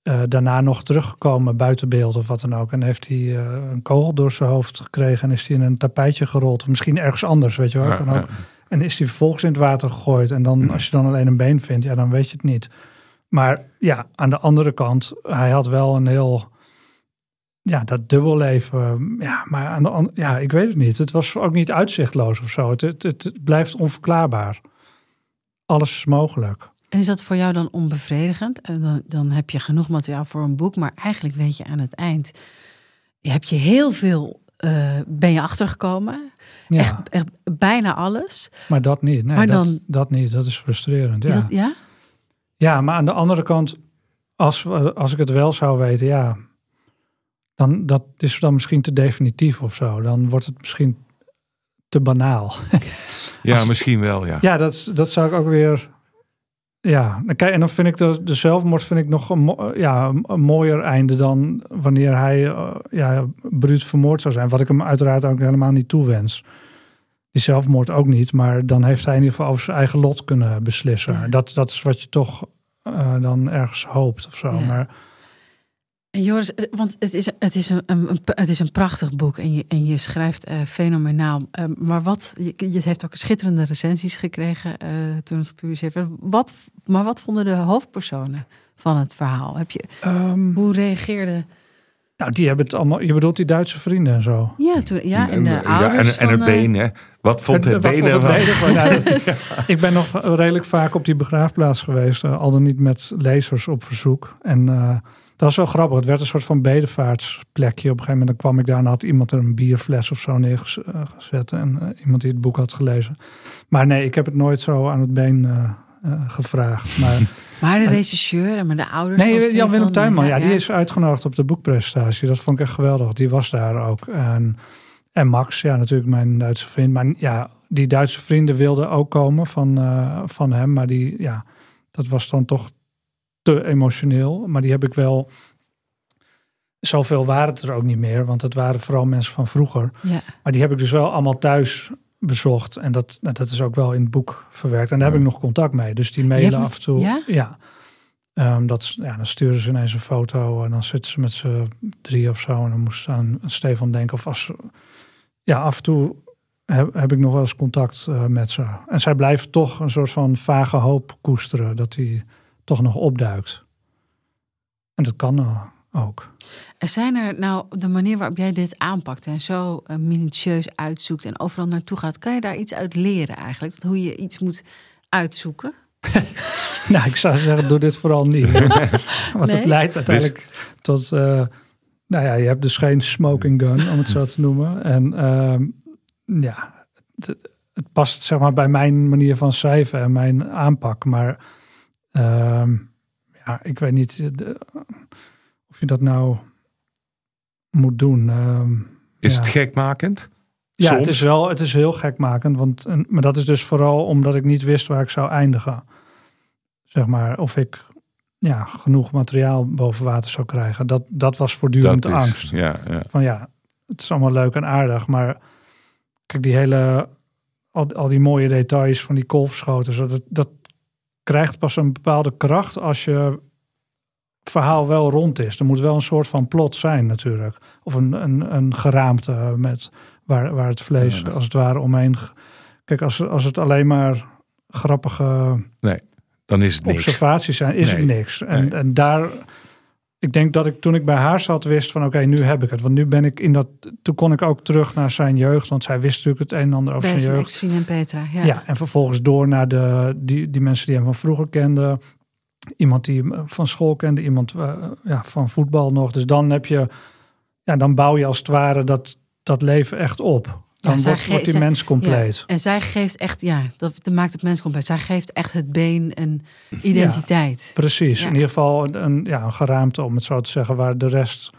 uh, uh, daarna nog teruggekomen buiten beeld of wat dan ook. En heeft hij uh, een kogel door zijn hoofd gekregen en is hij in een tapijtje gerold. Of misschien ergens anders, weet je wel. Ja, ook. En is hij vervolgens in het water gegooid. En dan, als je dan alleen een been vindt, ja, dan weet je het niet. Maar ja, aan de andere kant, hij had wel een heel, ja, dat dubbelleven. Ja, maar aan de ja, ik weet het niet. Het was ook niet uitzichtloos of zo. Het, het, het blijft onverklaarbaar. Alles is mogelijk. En is dat voor jou dan onbevredigend? En dan, dan heb je genoeg materiaal voor een boek, maar eigenlijk weet je aan het eind, heb je heel veel, uh, ben je achtergekomen. Ja. Echt, echt, bijna alles. Maar dat niet. Nee, maar dat, dan, dat niet. Dat is frustrerend. Ja. Is dat, ja? ja, maar aan de andere kant, als, als ik het wel zou weten, ja, dan dat is dan misschien te definitief of zo. Dan wordt het misschien te banaal. ja, misschien wel, ja. Ja, dat, dat zou ik ook weer ja, kijk, en dan vind ik de, de zelfmoord vind ik nog een, ja, een mooier einde dan wanneer hij uh, ja, bruut vermoord zou zijn. Wat ik hem uiteraard ook helemaal niet toewens. Die zelfmoord ook niet, maar dan heeft hij in ieder geval over zijn eigen lot kunnen beslissen. Dat, dat is wat je toch uh, dan ergens hoopt of zo. Ja. Maar Joris, eh, want het is, het is, een, een, het is een prachtig boek en je, en je schrijft uh, fenomenaal. Uh, maar wat, je, je heeft ook schitterende recensies gekregen uh, toen het gepubliceerd werd. Wat, maar wat vonden de hoofdpersonen van het verhaal? Heb je, um, hoe reageerde... Nou, die hebben het allemaal. Je bedoelt die Duitse vrienden en zo. Ja, toen, ja en de ouders. Ja, en, en het been, hè? Wat vond het been ervan? Nou, ik ben nog redelijk vaak op die begraafplaats geweest, al dan niet met lezers op verzoek. En dat was wel grappig. Het werd een soort van bedevaartsplekje. Op een gegeven moment dan kwam ik daar en had iemand er een bierfles of zo neergezet. En uh, iemand die het boek had gelezen. Maar nee, ik heb het nooit zo aan het been uh, uh, gevraagd. Maar, maar de regisseur en de ouders. Nee, Jan-Willem Tuinman. Ja, ja, die is uitgenodigd op de boekpresentatie. Dat vond ik echt geweldig. Die was daar ook. En, en Max, ja, natuurlijk mijn Duitse vriend. Maar ja, die Duitse vrienden wilden ook komen van, van hem. Maar die, ja, dat was dan toch te emotioneel. Maar die heb ik wel. Zoveel waren het er ook niet meer, want het waren vooral mensen van vroeger. Ja. Maar die heb ik dus wel allemaal thuis bezocht. En dat, nou, dat is ook wel in het boek verwerkt. En daar heb ik nog contact mee. Dus die mailen af en toe. Ja. ja. Um, dat, ja, dan sturen ze ineens een foto en dan zitten ze met z'n drie of zo. En dan moest aan Stefan denken. Of als ja, af en toe heb, heb ik nog wel eens contact uh, met ze. En zij blijft toch een soort van vage hoop koesteren dat hij toch nog opduikt. En dat kan uh, ook. En zijn er nou de manier waarop jij dit aanpakt en zo uh, minutieus uitzoekt en overal naartoe gaat, kan je daar iets uit leren eigenlijk? hoe je iets moet uitzoeken? nou, ik zou zeggen, doe dit vooral niet. Want het leidt uiteindelijk tot. Uh, nou ja, je hebt dus geen smoking gun, om het zo te noemen. En uh, ja, het, het, past zeg maar bij mijn manier van schrijven en mijn aanpak. Maar Ehm, ja, ik weet niet eh, of je dat nou moet doen. Ehm, is ja. het gekmakend? Ja, het is wel, het is heel gekmakend. Want, maar dat is dus vooral omdat ik niet wist waar ik zou eindigen. Zeg maar, of ik ja, genoeg materiaal boven water zou krijgen. Dat, dat was voortdurend dat is, angst. Ja, ja. Van ja, het is allemaal leuk en aardig. Maar kijk, die hele, al, al die mooie details van die kolfschoten. Dat, dat, krijgt pas een bepaalde kracht als je verhaal wel rond is. Er moet wel een soort van plot zijn natuurlijk. Of een, een, een geraamte met waar, waar het vlees als het ware omheen... Kijk, als, als het alleen maar grappige nee, dan is het observaties zijn, is het niks. En, en daar ik denk dat ik toen ik bij haar zat wist van oké, nu heb ik het. Want nu ben ik in dat, toen kon ik ook terug naar zijn jeugd, want zij wist natuurlijk het een en ander over zijn jeugd. ex-vriendin Petra. Ja. Ja. en vervolgens door naar de, die, die mensen die hem van vroeger kenden. Iemand die hem van school kende, iemand eh, ja, van voetbal nog. Dus dan heb je, ja, dan bouw je als het ware dat, dat leven echt op. Dan wordt, die zij- mens compleet. Ja. En zij geeft echt, ja, dat, dat maakt het mens compleet. Zij geeft echt het been een identiteit. Precies, Ja. in ieder geval een, een, ja, een geraamte om het zo te zeggen, waar de rest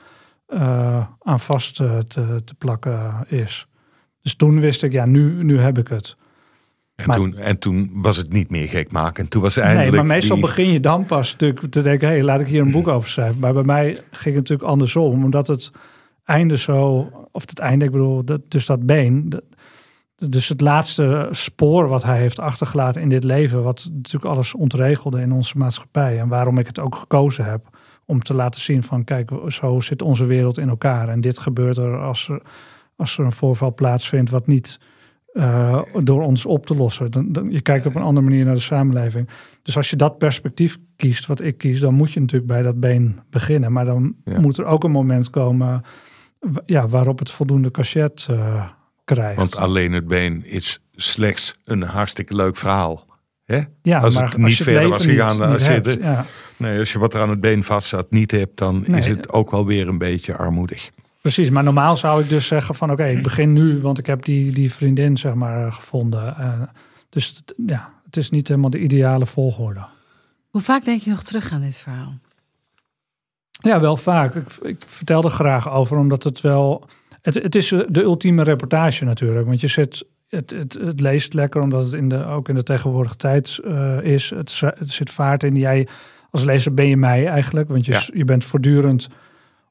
eh, aan vast te, te plakken is. Dus toen wist ik, ja, nu, nu heb ik het. En, Maar- toen, en toen was het niet meer gek maken. Toen was eindelijk nee, maar meestal die- begin je dan pas natuurlijk te denken, hé, hey, laat ik hier een boek over schrijven. Maar bij mij ging het natuurlijk andersom, omdat het einde zo, of het einde, ik bedoel, dat, dus dat been, dat- dus het laatste spoor wat hij heeft achtergelaten in dit leven, wat natuurlijk alles ontregelde in onze maatschappij. En waarom ik het ook gekozen heb, om te laten zien van, kijk, zo zit onze wereld in elkaar. En dit gebeurt er als er, als er een voorval plaatsvindt wat niet eh, door ons op te lossen. Dan, dan, je kijkt op een andere manier naar de samenleving. Dus als je dat perspectief kiest, wat ik kies, dan moet je natuurlijk bij dat been beginnen. Maar dan Ja. moet er ook een moment komen ja, waarop het voldoende cachet eh, krijgt. Want alleen het been is slechts een hartstikke leuk verhaal. Hè? ja, als maar het niet je verder leven was gegaan, niet- als niet je hebt, de- ja. Nee, als je wat er aan het been vast zat niet hebt, dan Nee. is het ook wel weer een beetje armoedig. Precies, maar normaal zou ik dus zeggen van oké, ik begin nu, want ik heb die, die vriendin zeg maar gevonden. Eh, dus ja, het is niet helemaal de ideale volgorde. Hoe vaak denk je nog terug aan dit verhaal? Ja, wel vaak. Ik, ik vertel er graag over, omdat het wel. Het, het is de ultieme reportage natuurlijk. Want je zit. Het, het, het leest lekker, omdat het in de, ook in de tegenwoordige tijd eh, is. Het, zit vaart in. Jij als lezer ben je mij eigenlijk. Want je, Ja. je bent voortdurend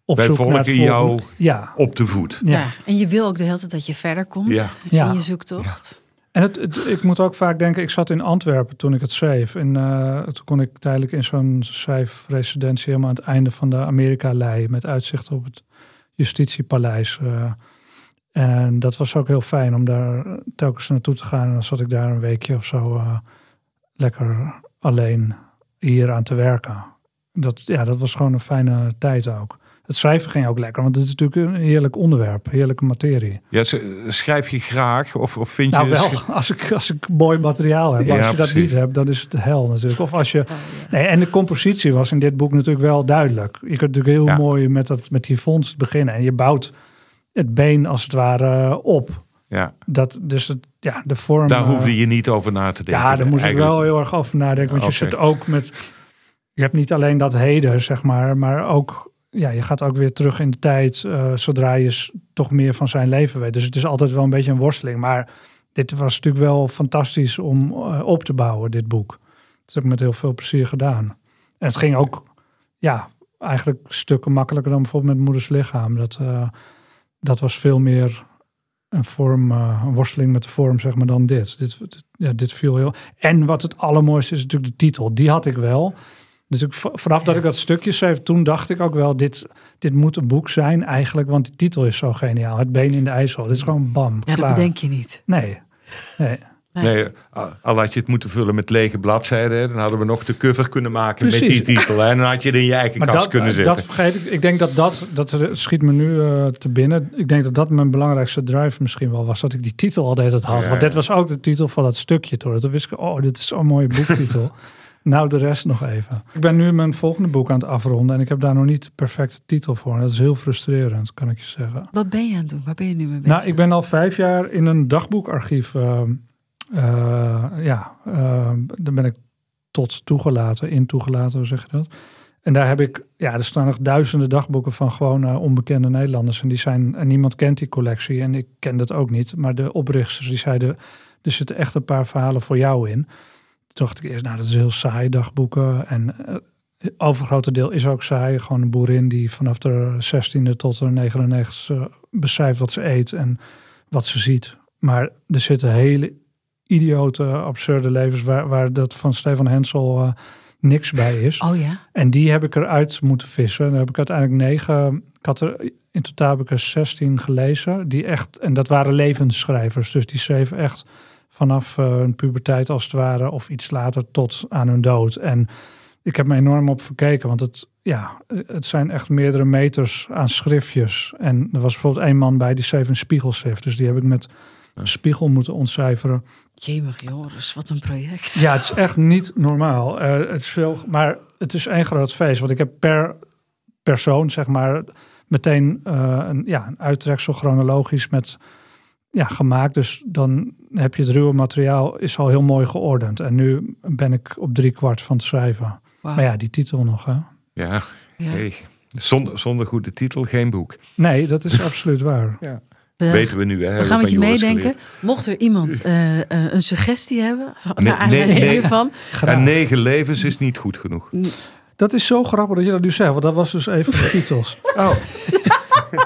op Wij zoek naar het volgen jou volgende. Ja, op de voet. Ja. ja. En je wil ook de hele tijd dat je verder komt Ja. Ja. in je zoektocht. En het, ik moet ook vaak denken, ik zat in Antwerpen toen ik het schreef. En eh, toen kon ik tijdelijk in zo'n schrijfresidentie helemaal aan het einde van de Amerika-lei. Met uitzicht op het justitiepaleis. eh. en dat was ook heel fijn om daar telkens naartoe te gaan. En dan zat ik daar een weekje of zo eh, lekker alleen hier aan te werken. Dat, ja, dat was gewoon een fijne tijd ook. Het schrijven ging ook lekker, want het is natuurlijk een heerlijk onderwerp, heerlijke materie. Ja, schrijf je graag of, of vind je... Nou wel, als ik, als ik mooi materiaal heb. Maar Ja, als je dat precies. niet hebt, dan is het de hel natuurlijk. Of als je, nee, en de compositie was in dit boek natuurlijk wel duidelijk. Je kunt natuurlijk heel Ja. mooi met, dat, met die vondst beginnen. En je bouwt het been als het ware op. Ja, Dat, dus het, ja, de vorm... daar eh, hoefde je niet over na te denken. ja, daar moest ik wel heel erg over nadenken. Want je zit ook met... Je hebt niet alleen dat heden, zeg maar. Maar ook... Ja, je gaat ook weer terug in de tijd. eh, zodra je toch meer van zijn leven weet. Dus het is altijd wel een beetje een worsteling. Maar dit was natuurlijk wel fantastisch om eh, op te bouwen, dit boek. Dat heb ik met heel veel plezier gedaan. En het ging ook... Ja, eigenlijk stukken makkelijker dan bijvoorbeeld met Moeders Lichaam. Dat, eh, dat was veel meer een vorm, een worsteling met de vorm, zeg maar, dan dit. Dit, dit- ja, dit viel heel. En wat het allermooiste is natuurlijk de titel. Die had ik wel. Dus ik, vanaf dat ik dat stukje schreef, toen dacht ik ook wel, dit, dit moet een boek zijn eigenlijk, want die titel is zo geniaal. Het been in de ijzel. Dit is gewoon bam, Ja, klaar. dat bedenk je niet. Nee, nee. Nee, al- al had je het moeten vullen met lege bladzijden, dan hadden we nog de cover kunnen maken met die titel. En dan had je het in je eigen Maar kast dat, kunnen eh, zetten. dat vergeet ik. Ik denk dat dat, dat schiet me nu eh, te binnen. Ik denk dat dat mijn belangrijkste drive misschien wel was. Dat ik die titel al de hele tijd had. Ja, Want dit was ook de titel van dat stukje. Toch? Toen wist ik, oh, dit is zo'n mooie boektitel. nou, de rest nog even. Ik ben nu mijn volgende boek aan het afronden. En ik heb daar nog niet de perfecte titel voor. Dat is heel frustrerend, kan ik je zeggen. Wat ben je aan het doen? Waar ben je nu mee bezig? Nou, ik ben al vijf jaar in een dagboekarchief. eh, eh, ja, eh, daar ben ik tot toegelaten, in toegelaten, hoe zeg je dat? En daar heb ik, ja, er staan nog duizenden dagboeken van gewoon onbekende Nederlanders. En die zijn, en niemand kent die collectie en ik ken dat ook niet. Maar de oprichters die zeiden, er zitten echt een paar verhalen voor jou in. Toen dacht ik eerst, nou, dat is heel saai, dagboeken. En eh, overgrote deel is ook saai. Gewoon een boerin die vanaf de 16e tot de 99e beschrijft wat ze eet en wat ze ziet. Maar er zitten hele idiote, absurde levens waar, waar dat van Stefan Hensel eh, niks bij is. Oh ja? En die heb ik eruit moeten vissen. Daar heb ik uiteindelijk negen. Ik had er in totaal heb ik er 16 gelezen. Die echt, en dat waren levensschrijvers. Dus die schreven echt vanaf eh, hun puberteit als het ware, of iets later tot aan hun dood. En ik heb me enorm op verkeken, want het, ja, het zijn echt meerdere meters aan schriftjes. En er was bijvoorbeeld één man bij die zeven spiegels heeft. Dus die heb ik met een spiegel moeten ontcijferen. Jemig Joris, wat een project. Ja, het is echt niet normaal. Eh, het is veel, maar het is één groot feest. Want ik heb per persoon, zeg maar, meteen eh, een, ja, een uittreksel chronologisch met, ja, gemaakt. Dus dan heb je het ruwe materiaal, is al heel mooi geordend. En nu ben ik op drie kwart van het schrijven. Maar ja, die titel nog, hè? Ja, Ja. hey. zonder, zonder goede titel geen boek. Nee, dat is absoluut waar. We, Weten we nu. Hè? we gaan met je van meedenken. geleerd. Mocht er iemand eh, eh, een suggestie hebben, Nee, naar aanleiding nee, Graag. En negen levens is niet goed genoeg. Dat is zo grappig dat je dat nu zegt, want dat was dus even de titels. Oh.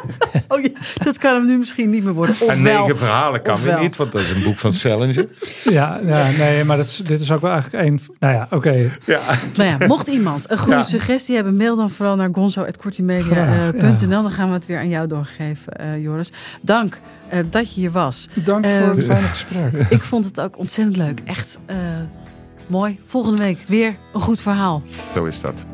Oh ja, dat kan hem nu misschien niet meer worden. En negen verhalen kan ofwel. weer niet, want dat is een boek van Salinger. Ja, ja nee, maar dat, dit is ook wel eigenlijk één. Nou ja, oké. Ja. Nou ja, mocht iemand een goede Ja. suggestie hebben, mail dan vooral naar gonzo.kortimedia.nl. Dan gaan we het weer aan jou doorgeven, eh, Joris. Dank eh, dat je hier was. Dank Eh, voor het fijne gesprek. Ik vond het ook ontzettend leuk. Echt eh, mooi. Volgende week weer een goed verhaal. Zo is dat.